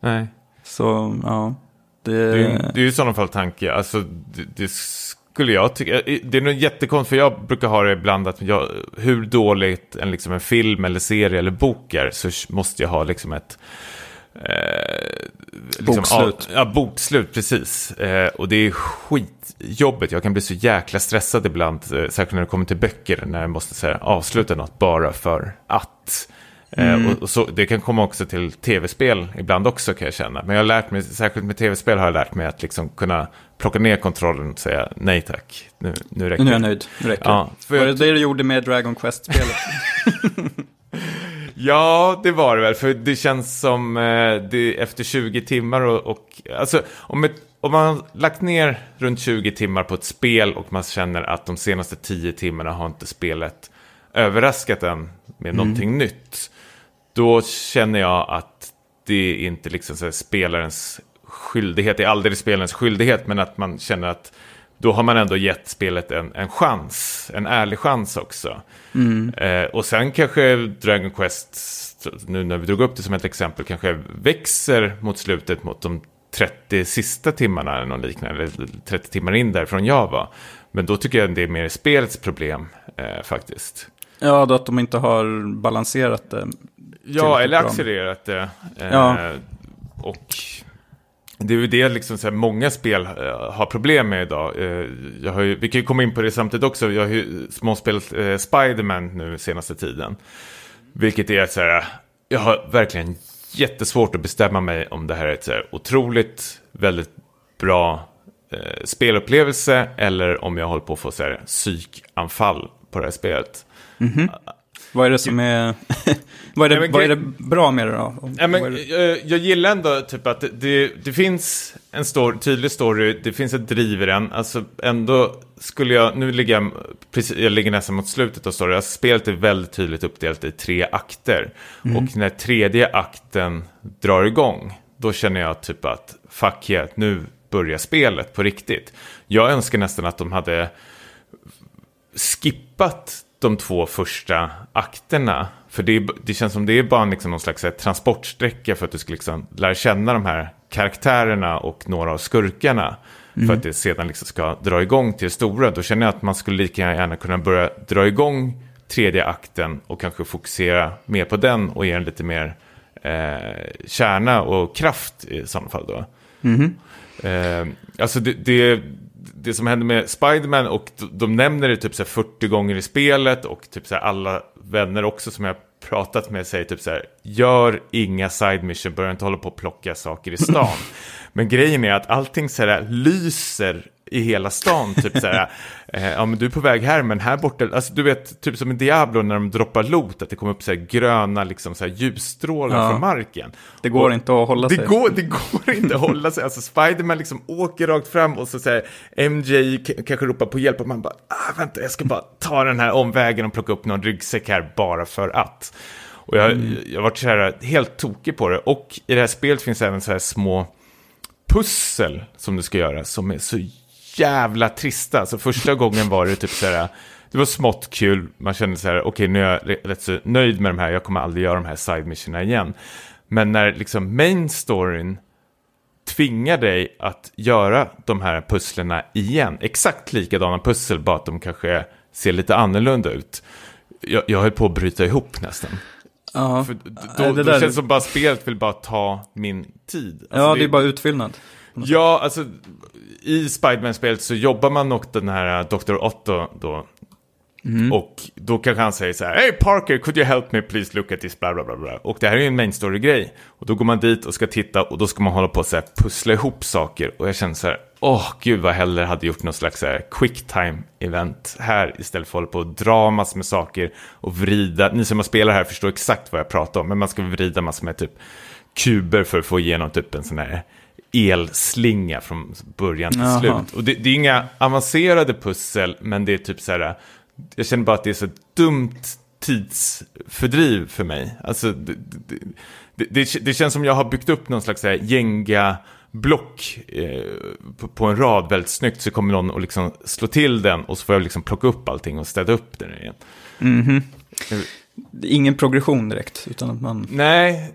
Nej. Så, ja. Det, Det är, ju- det är i sådana fall tanke. Alltså, det, det skulle jag tycka. Det är nog jättekonstigt, för jag brukar ha det ibland att jag, hur dåligt en, liksom en film eller serie eller bok är, så måste jag ha liksom ett... Eh, liksom, Bokslut. Ja, ja, bokslut, precis. Eh, och det är skitjobbigt. Jag kan bli så jäkla stressad ibland, eh, särskilt när det kommer till böcker, när jag måste säga, avsluta något bara för att. Eh, Mm. och, och så, det kan komma också till tv-spel ibland också kan jag känna. Men jag har lärt mig, särskilt med tv-spel har jag lärt mig att liksom kunna plocka ner kontrollen och säga nej tack, nu, nu räcker Nu är jag det. nöjd, nu räcker Ja, det. för Var det det du gjorde med Dragon Quest-spelet? Ja, det var det väl. För det känns som eh, det, efter 20 timmar och... och alltså, om, ett, om man har lagt ner runt 20 timmar på ett spel och man känner att de senaste 10 timmarna har inte spelet överraskat en med någonting nytt. Då känner jag att det inte liksom så spelarens skyldighet, det är aldrig spelarens skyldighet, men att man känner att då har man ändå gett spelet en, en chans, en ärlig chans också. Eh, och sen kanske Dragon Quest, nu när vi drog upp det som ett exempel, kanske växer mot slutet mot de 30 sista timmarna eller något liknande, eller 30 timmar in därifrån jag var. Men då tycker jag det är mer spelets problem eh, faktiskt. ja, då att de inte har balanserat det. Ja, eller accelererat det. Eh, Ja. Och det är ju det liksom så här, många spel eh, har problem med idag. Eh, jag har ju, vi kan ju komma in på det samtidigt också. Jag har ju småspelat eh, Spiderman nu senaste tiden. Vilket är så här, jag har verkligen jättesvårt att bestämma mig om det här är ett så här otroligt, väldigt bra eh, spelupplevelse eller om jag håller på att få så här psykanfall på det här spelet. Vad är det som är... vad, är Nej, det, men vad är det bra med det då? Ja, men, det- jag, jag gillar ändå typ att det, det, det finns en story, tydlig story, det finns ett driv i den. Alltså ändå skulle jag, nu ligger jag, precis, jag ligger nästan mot slutet av storyn. Alltså, spelet är väldigt tydligt uppdelat i tre akter. Och när tredje akten drar igång, då känner jag typ att fuck yeah, nu börjar spelet på riktigt. Jag önskar nästan att de hade skippat de två första akterna. För det, det känns som det är bara liksom någon slags här, transportsträcka för att du ska liksom lära känna de här karaktärerna och några av skurkarna. För att det sedan liksom ska dra igång till det stora. Då känner jag att man skulle lika gärna kunna börja dra igång tredje akten och kanske fokusera mer på den och ge den lite mer eh, kärna och kraft i sådana fall då. Eh, alltså det, det, det som händer med Spiderman och de, nämner det typ så här 40 gånger i spelet och typ så här alla vänner också som jag pratat med säger typ så här gör inga side mission, börja inte hålla på och plocka saker i stan. Men grejen är att allting så här lyser i hela stan, typ så här, eh, ja men du är på väg här, men här borta, alltså du vet, typ som i Diablo när de droppar loot, att det kommer upp så här gröna liksom så här ljusstrålar Ja. från marken. Det går Och- inte att hålla det sig. Går, det går inte att hålla sig. Alltså Spiderman liksom åker rakt fram och så säger MJ kanske ropar på hjälp och man bara, ah, vänta, jag ska bara ta den här omvägen och plocka upp någon ryggsäck här bara för att. Och jag, jag har varit så här helt tokig på det. Och i det här spelet finns även så här små pussel som du ska göra som är så jävla trista. Så första gången var det typ så här, det var smått kul. Man kände så här, okej okay, nu är jag rätt så nöjd med de här, jag kommer aldrig göra de här side missionerna igen. Men när liksom main storyn tvingar dig att göra de här pusslerna igen, exakt likadana pussel, bara att de kanske ser lite annorlunda ut. Jag, jag höll på att bryta ihop nästan. Ja, För då, det då känns det som bara spelet vill bara ta min tid. Alltså ja, det, det är bara utfyllnad. Ja, alltså i Spiderman-spelet så jobbar man nog den här Dr. Otto då. Mm. Och då kanske han säger så här, Hey Parker, could you help me please look at this, bla bla bla. bla. Och det här är ju en main story-grej. Och då går man dit och ska titta och då ska man hålla på och så här, pussla ihop saker. Och jag känner så här, åh oh, gud vad hellre hade gjort något slags quick time event här istället för att hålla på och dra massor med saker och vrida. Ni som har spelat här förstår exakt vad jag pratar om, men man ska vrida massor med typ kuber för att få igenom typ en sån här elslinga från början till Aha. slut. Och det, det, är inga avancerade pussel, men det är typ så här, jag känner bara att det är så dumt tidsfördriv för mig. Alltså, det, det, det, känns som jag har byggt upp någon slags gänga block eh, på, på, en rad väldigt snyggt så kommer någon och liksom slå till den och så får jag liksom plocka upp allting och städa upp den igen. Mm -hmm. Ingen progression direkt, utan att man... Nej,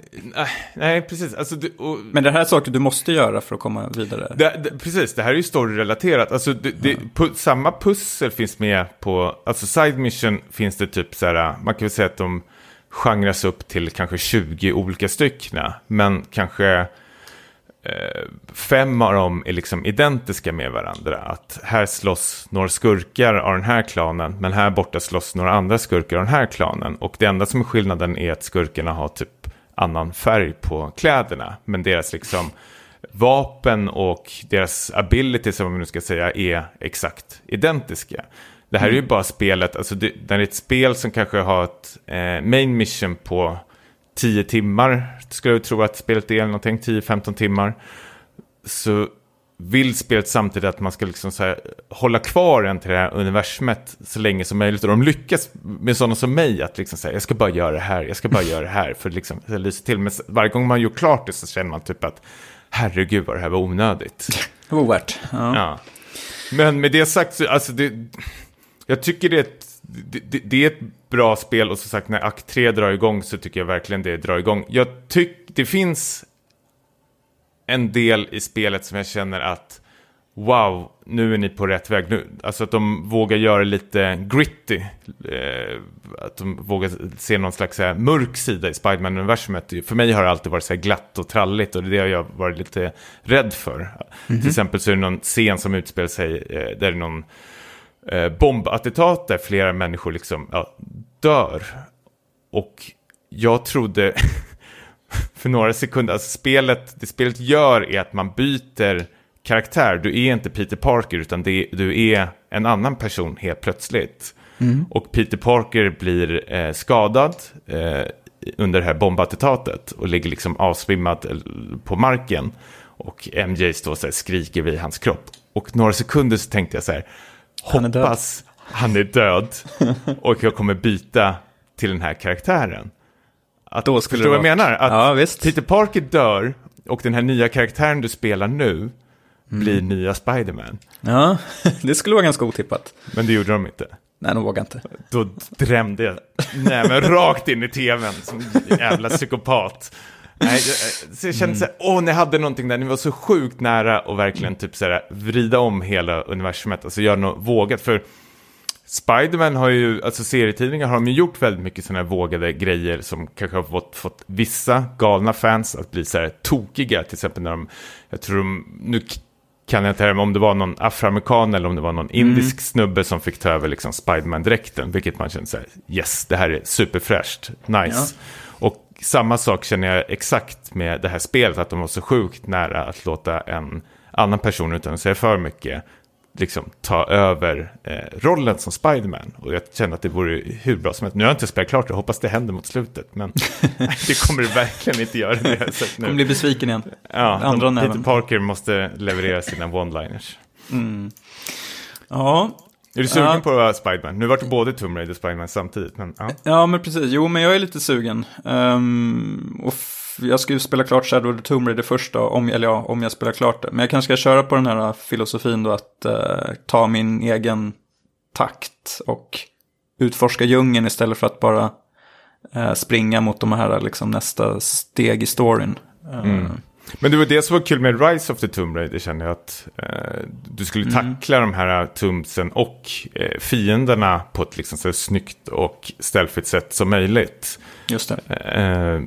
nej precis. Alltså, du, och... Men det här är saker du måste göra för att komma vidare. Det, det, precis, det här är ju storyrelaterat. Alltså, det, ja. pu samma pussel finns med på, alltså side mission finns det typ så här, man kan väl säga att de genras upp till kanske 20 olika stycken. Men kanske fem av dem är liksom identiska med varandra. Att här slåss några skurkar av den här klanen, men här borta slåss några andra skurkar av den här klanen. Och det enda som är skillnaden är att skurkarna har typ annan färg på kläderna. Men deras liksom vapen och deras ability, som man nu ska säga, är exakt identiska. Det här är ju mm. bara spelet, alltså det, det är ett spel som kanske har ett eh, main mission på tio timmar, skulle jag tro att spelet är, eller någonting, 10-15 timmar. Så vill spelet samtidigt att man ska liksom här, hålla kvar en till det här universumet så länge som möjligt. Och de lyckas med sådana som mig att liksom säga, jag ska bara göra det här, jag ska bara göra det här för att liksom lysa till. Men varje gång man gjort klart det så känner man typ att herregud vad det här var onödigt. Ovärt. Ja. ja. Men med det sagt, så, alltså det, jag tycker det är ett det, det, är ett bra spel och som sagt när akt 3 drar igång så tycker jag verkligen det drar igång. Jag tycker det finns en del i spelet som jag känner att wow, nu är ni på rätt väg. Nu, alltså att de vågar göra lite gritty. Eh, att de vågar se någon slags här, mörk sida i Spiderman-universumet. För mig har det alltid varit så glatt och tralligt och det är det jag har varit lite rädd för. Mm -hmm. Till exempel så är det någon scen som utspelar sig eh, där det är någon eh, bombattentat där flera människor liksom ja, dör. Och jag trodde för några sekunder, alltså spelet, det spelet gör är att man byter karaktär. Du är inte Peter Parker utan det, du är en annan person helt plötsligt. Mm. Och Peter Parker blir eh, skadad eh, under det här bombattentatet och ligger liksom avsvimmad eh, på marken. Och MJ står så här, skriker vid hans kropp. Och några sekunder så tänkte jag så här, han hoppas han är död och jag kommer byta till den här karaktären. Att, Då skulle förstår du vad jag menar? Att ja, Peter Parker dör och den här nya karaktären du spelar nu mm. blir nya Spiderman. Ja, det skulle vara ganska otippat. Men det gjorde de inte. Nej, de vågade inte. Då drämde jag nämen rakt in i tvn som en jävla psykopat. Nej, jag, så jag kände mm. så här, åh, ni hade någonting där, ni var så sjukt nära och verkligen typ så här, vrida om hela universumet, alltså göra något vågat. För Spiderman har ju, alltså serietidningar har de ju gjort väldigt mycket sådana här vågade grejer som kanske har fått, fått vissa galna fans att bli så här tokiga. Till exempel när de, jag tror de, nu kan jag inte om det var någon afroamerikan eller om det var någon mm. indisk snubbe som fick ta över liksom Spiderman-dräkten. Vilket man känner så här, yes, det här är superfräscht, nice. Ja. Samma sak känner jag exakt med det här spelet, att de var så sjukt nära att låta en annan person, utan att säga för mycket, liksom ta över eh, rollen som Spiderman. Och jag känner att det vore hur bra som helst. Nu har jag inte spelat klart det, hoppas det händer mot slutet. Men det kommer det verkligen inte göra. Det jag sett nu. kommer bli besviken igen. Ja, Andra Peter även. Parker måste leverera sina one-liners. Mm. Ja, är du sugen ja. på Spiderman? Nu vart det både Tomb Raider och Spiderman samtidigt. Men, ja. ja, men precis. Jo, men jag är lite sugen. Um, och jag ska ju spela klart Shadow of the Tomb Raider först då, om, eller ja, om jag spelar klart det. Men jag kanske ska köra på den här filosofin då att uh, ta min egen takt och utforska djungeln istället för att bara eh, springa mot de här liksom, nästa steg i storyn. Mm. Men det var det som var kul med Rise of the Tomb Raider känner jag att eh, du skulle Mm. tackla de här tumpsen och eh, fienderna på ett liksom så snyggt och stealthigt sätt som möjligt. Just det. Eh,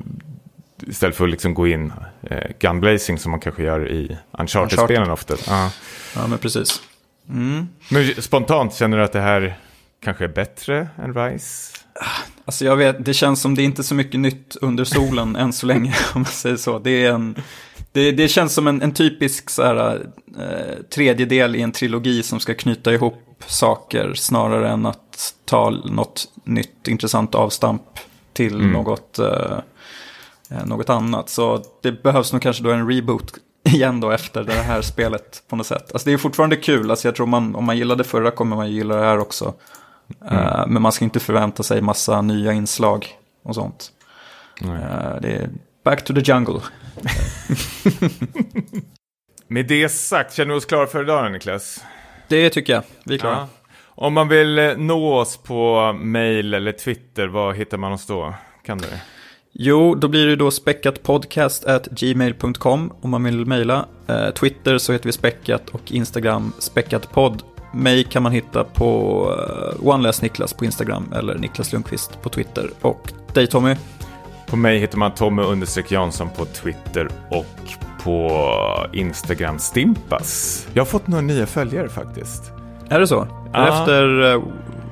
istället för att liksom gå in eh, gunblazing som man kanske gör i Uncharted-spelen ofta. Ja. Ja, men precis. Mm. Men spontant känner du att det här kanske är bättre än Rise? Alltså jag vet, det känns som det är inte så mycket nytt under solen än så länge, om man säger så. Det, är en, det, det känns som en, en typisk så här, eh, tredjedel i en trilogi som ska knyta ihop saker snarare än att ta något nytt intressant avstamp till Mm. något, eh, eh, något annat. Så det behövs nog kanske då en reboot igen då efter det här spelet på något sätt. Alltså det är fortfarande kul, alltså jag tror man, om man gillade förra kommer man gilla det här också. Eh, men man ska inte förvänta sig massa nya inslag och sånt. Eh, det är back to the jungle. Med det sagt, känner vi oss klara för idag Niklas? Det tycker jag, vi är klara. Ja. Om man vill eh, nå oss på mail eller Twitter, vad hittar man oss då? Kan du? Jo, då blir det då späckatpodcast@gmail.com om man vill mejla. Eh, Twitter så heter vi späckat och Instagram späckatpodd. Mig kan man hitta på uh, OneLessNiklas på Instagram eller Niklas Lundqvist på Twitter. Och dig Tommy? På mig hittar man Tommy understreck Jansson på Twitter och på Instagram Stimpas. Jag har fått några nya följare faktiskt. Är det så? Ja. efter eh,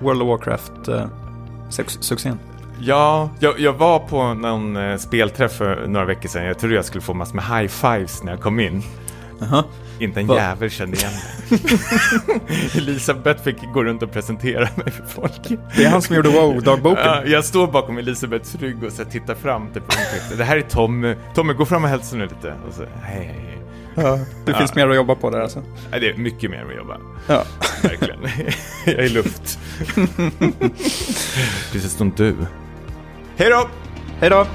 World of Warcraft-succén? Ja, jag, jag var på någon eh, spelträff för några veckor sedan. Jag trodde jag skulle få massor med high fives när jag kom in. Jaha. Inte en Va? jävel kände igen mig. Elisabeth fick gå runt och presentera mig för folk. Det är han som gjorde WoW-dagboken. Ja, jag står bakom Elisabeths rygg och så tittar fram till punkten. Det här är Tommy. Tommy, gå fram och hälsa nu lite. Och så, hej, hej, hej. Ja, det Ja. finns mer att jobba på där alltså. Ja, det är mycket mer att jobba. Ja. Verkligen. jag är luft. Precis som du. Hej då! Hej då!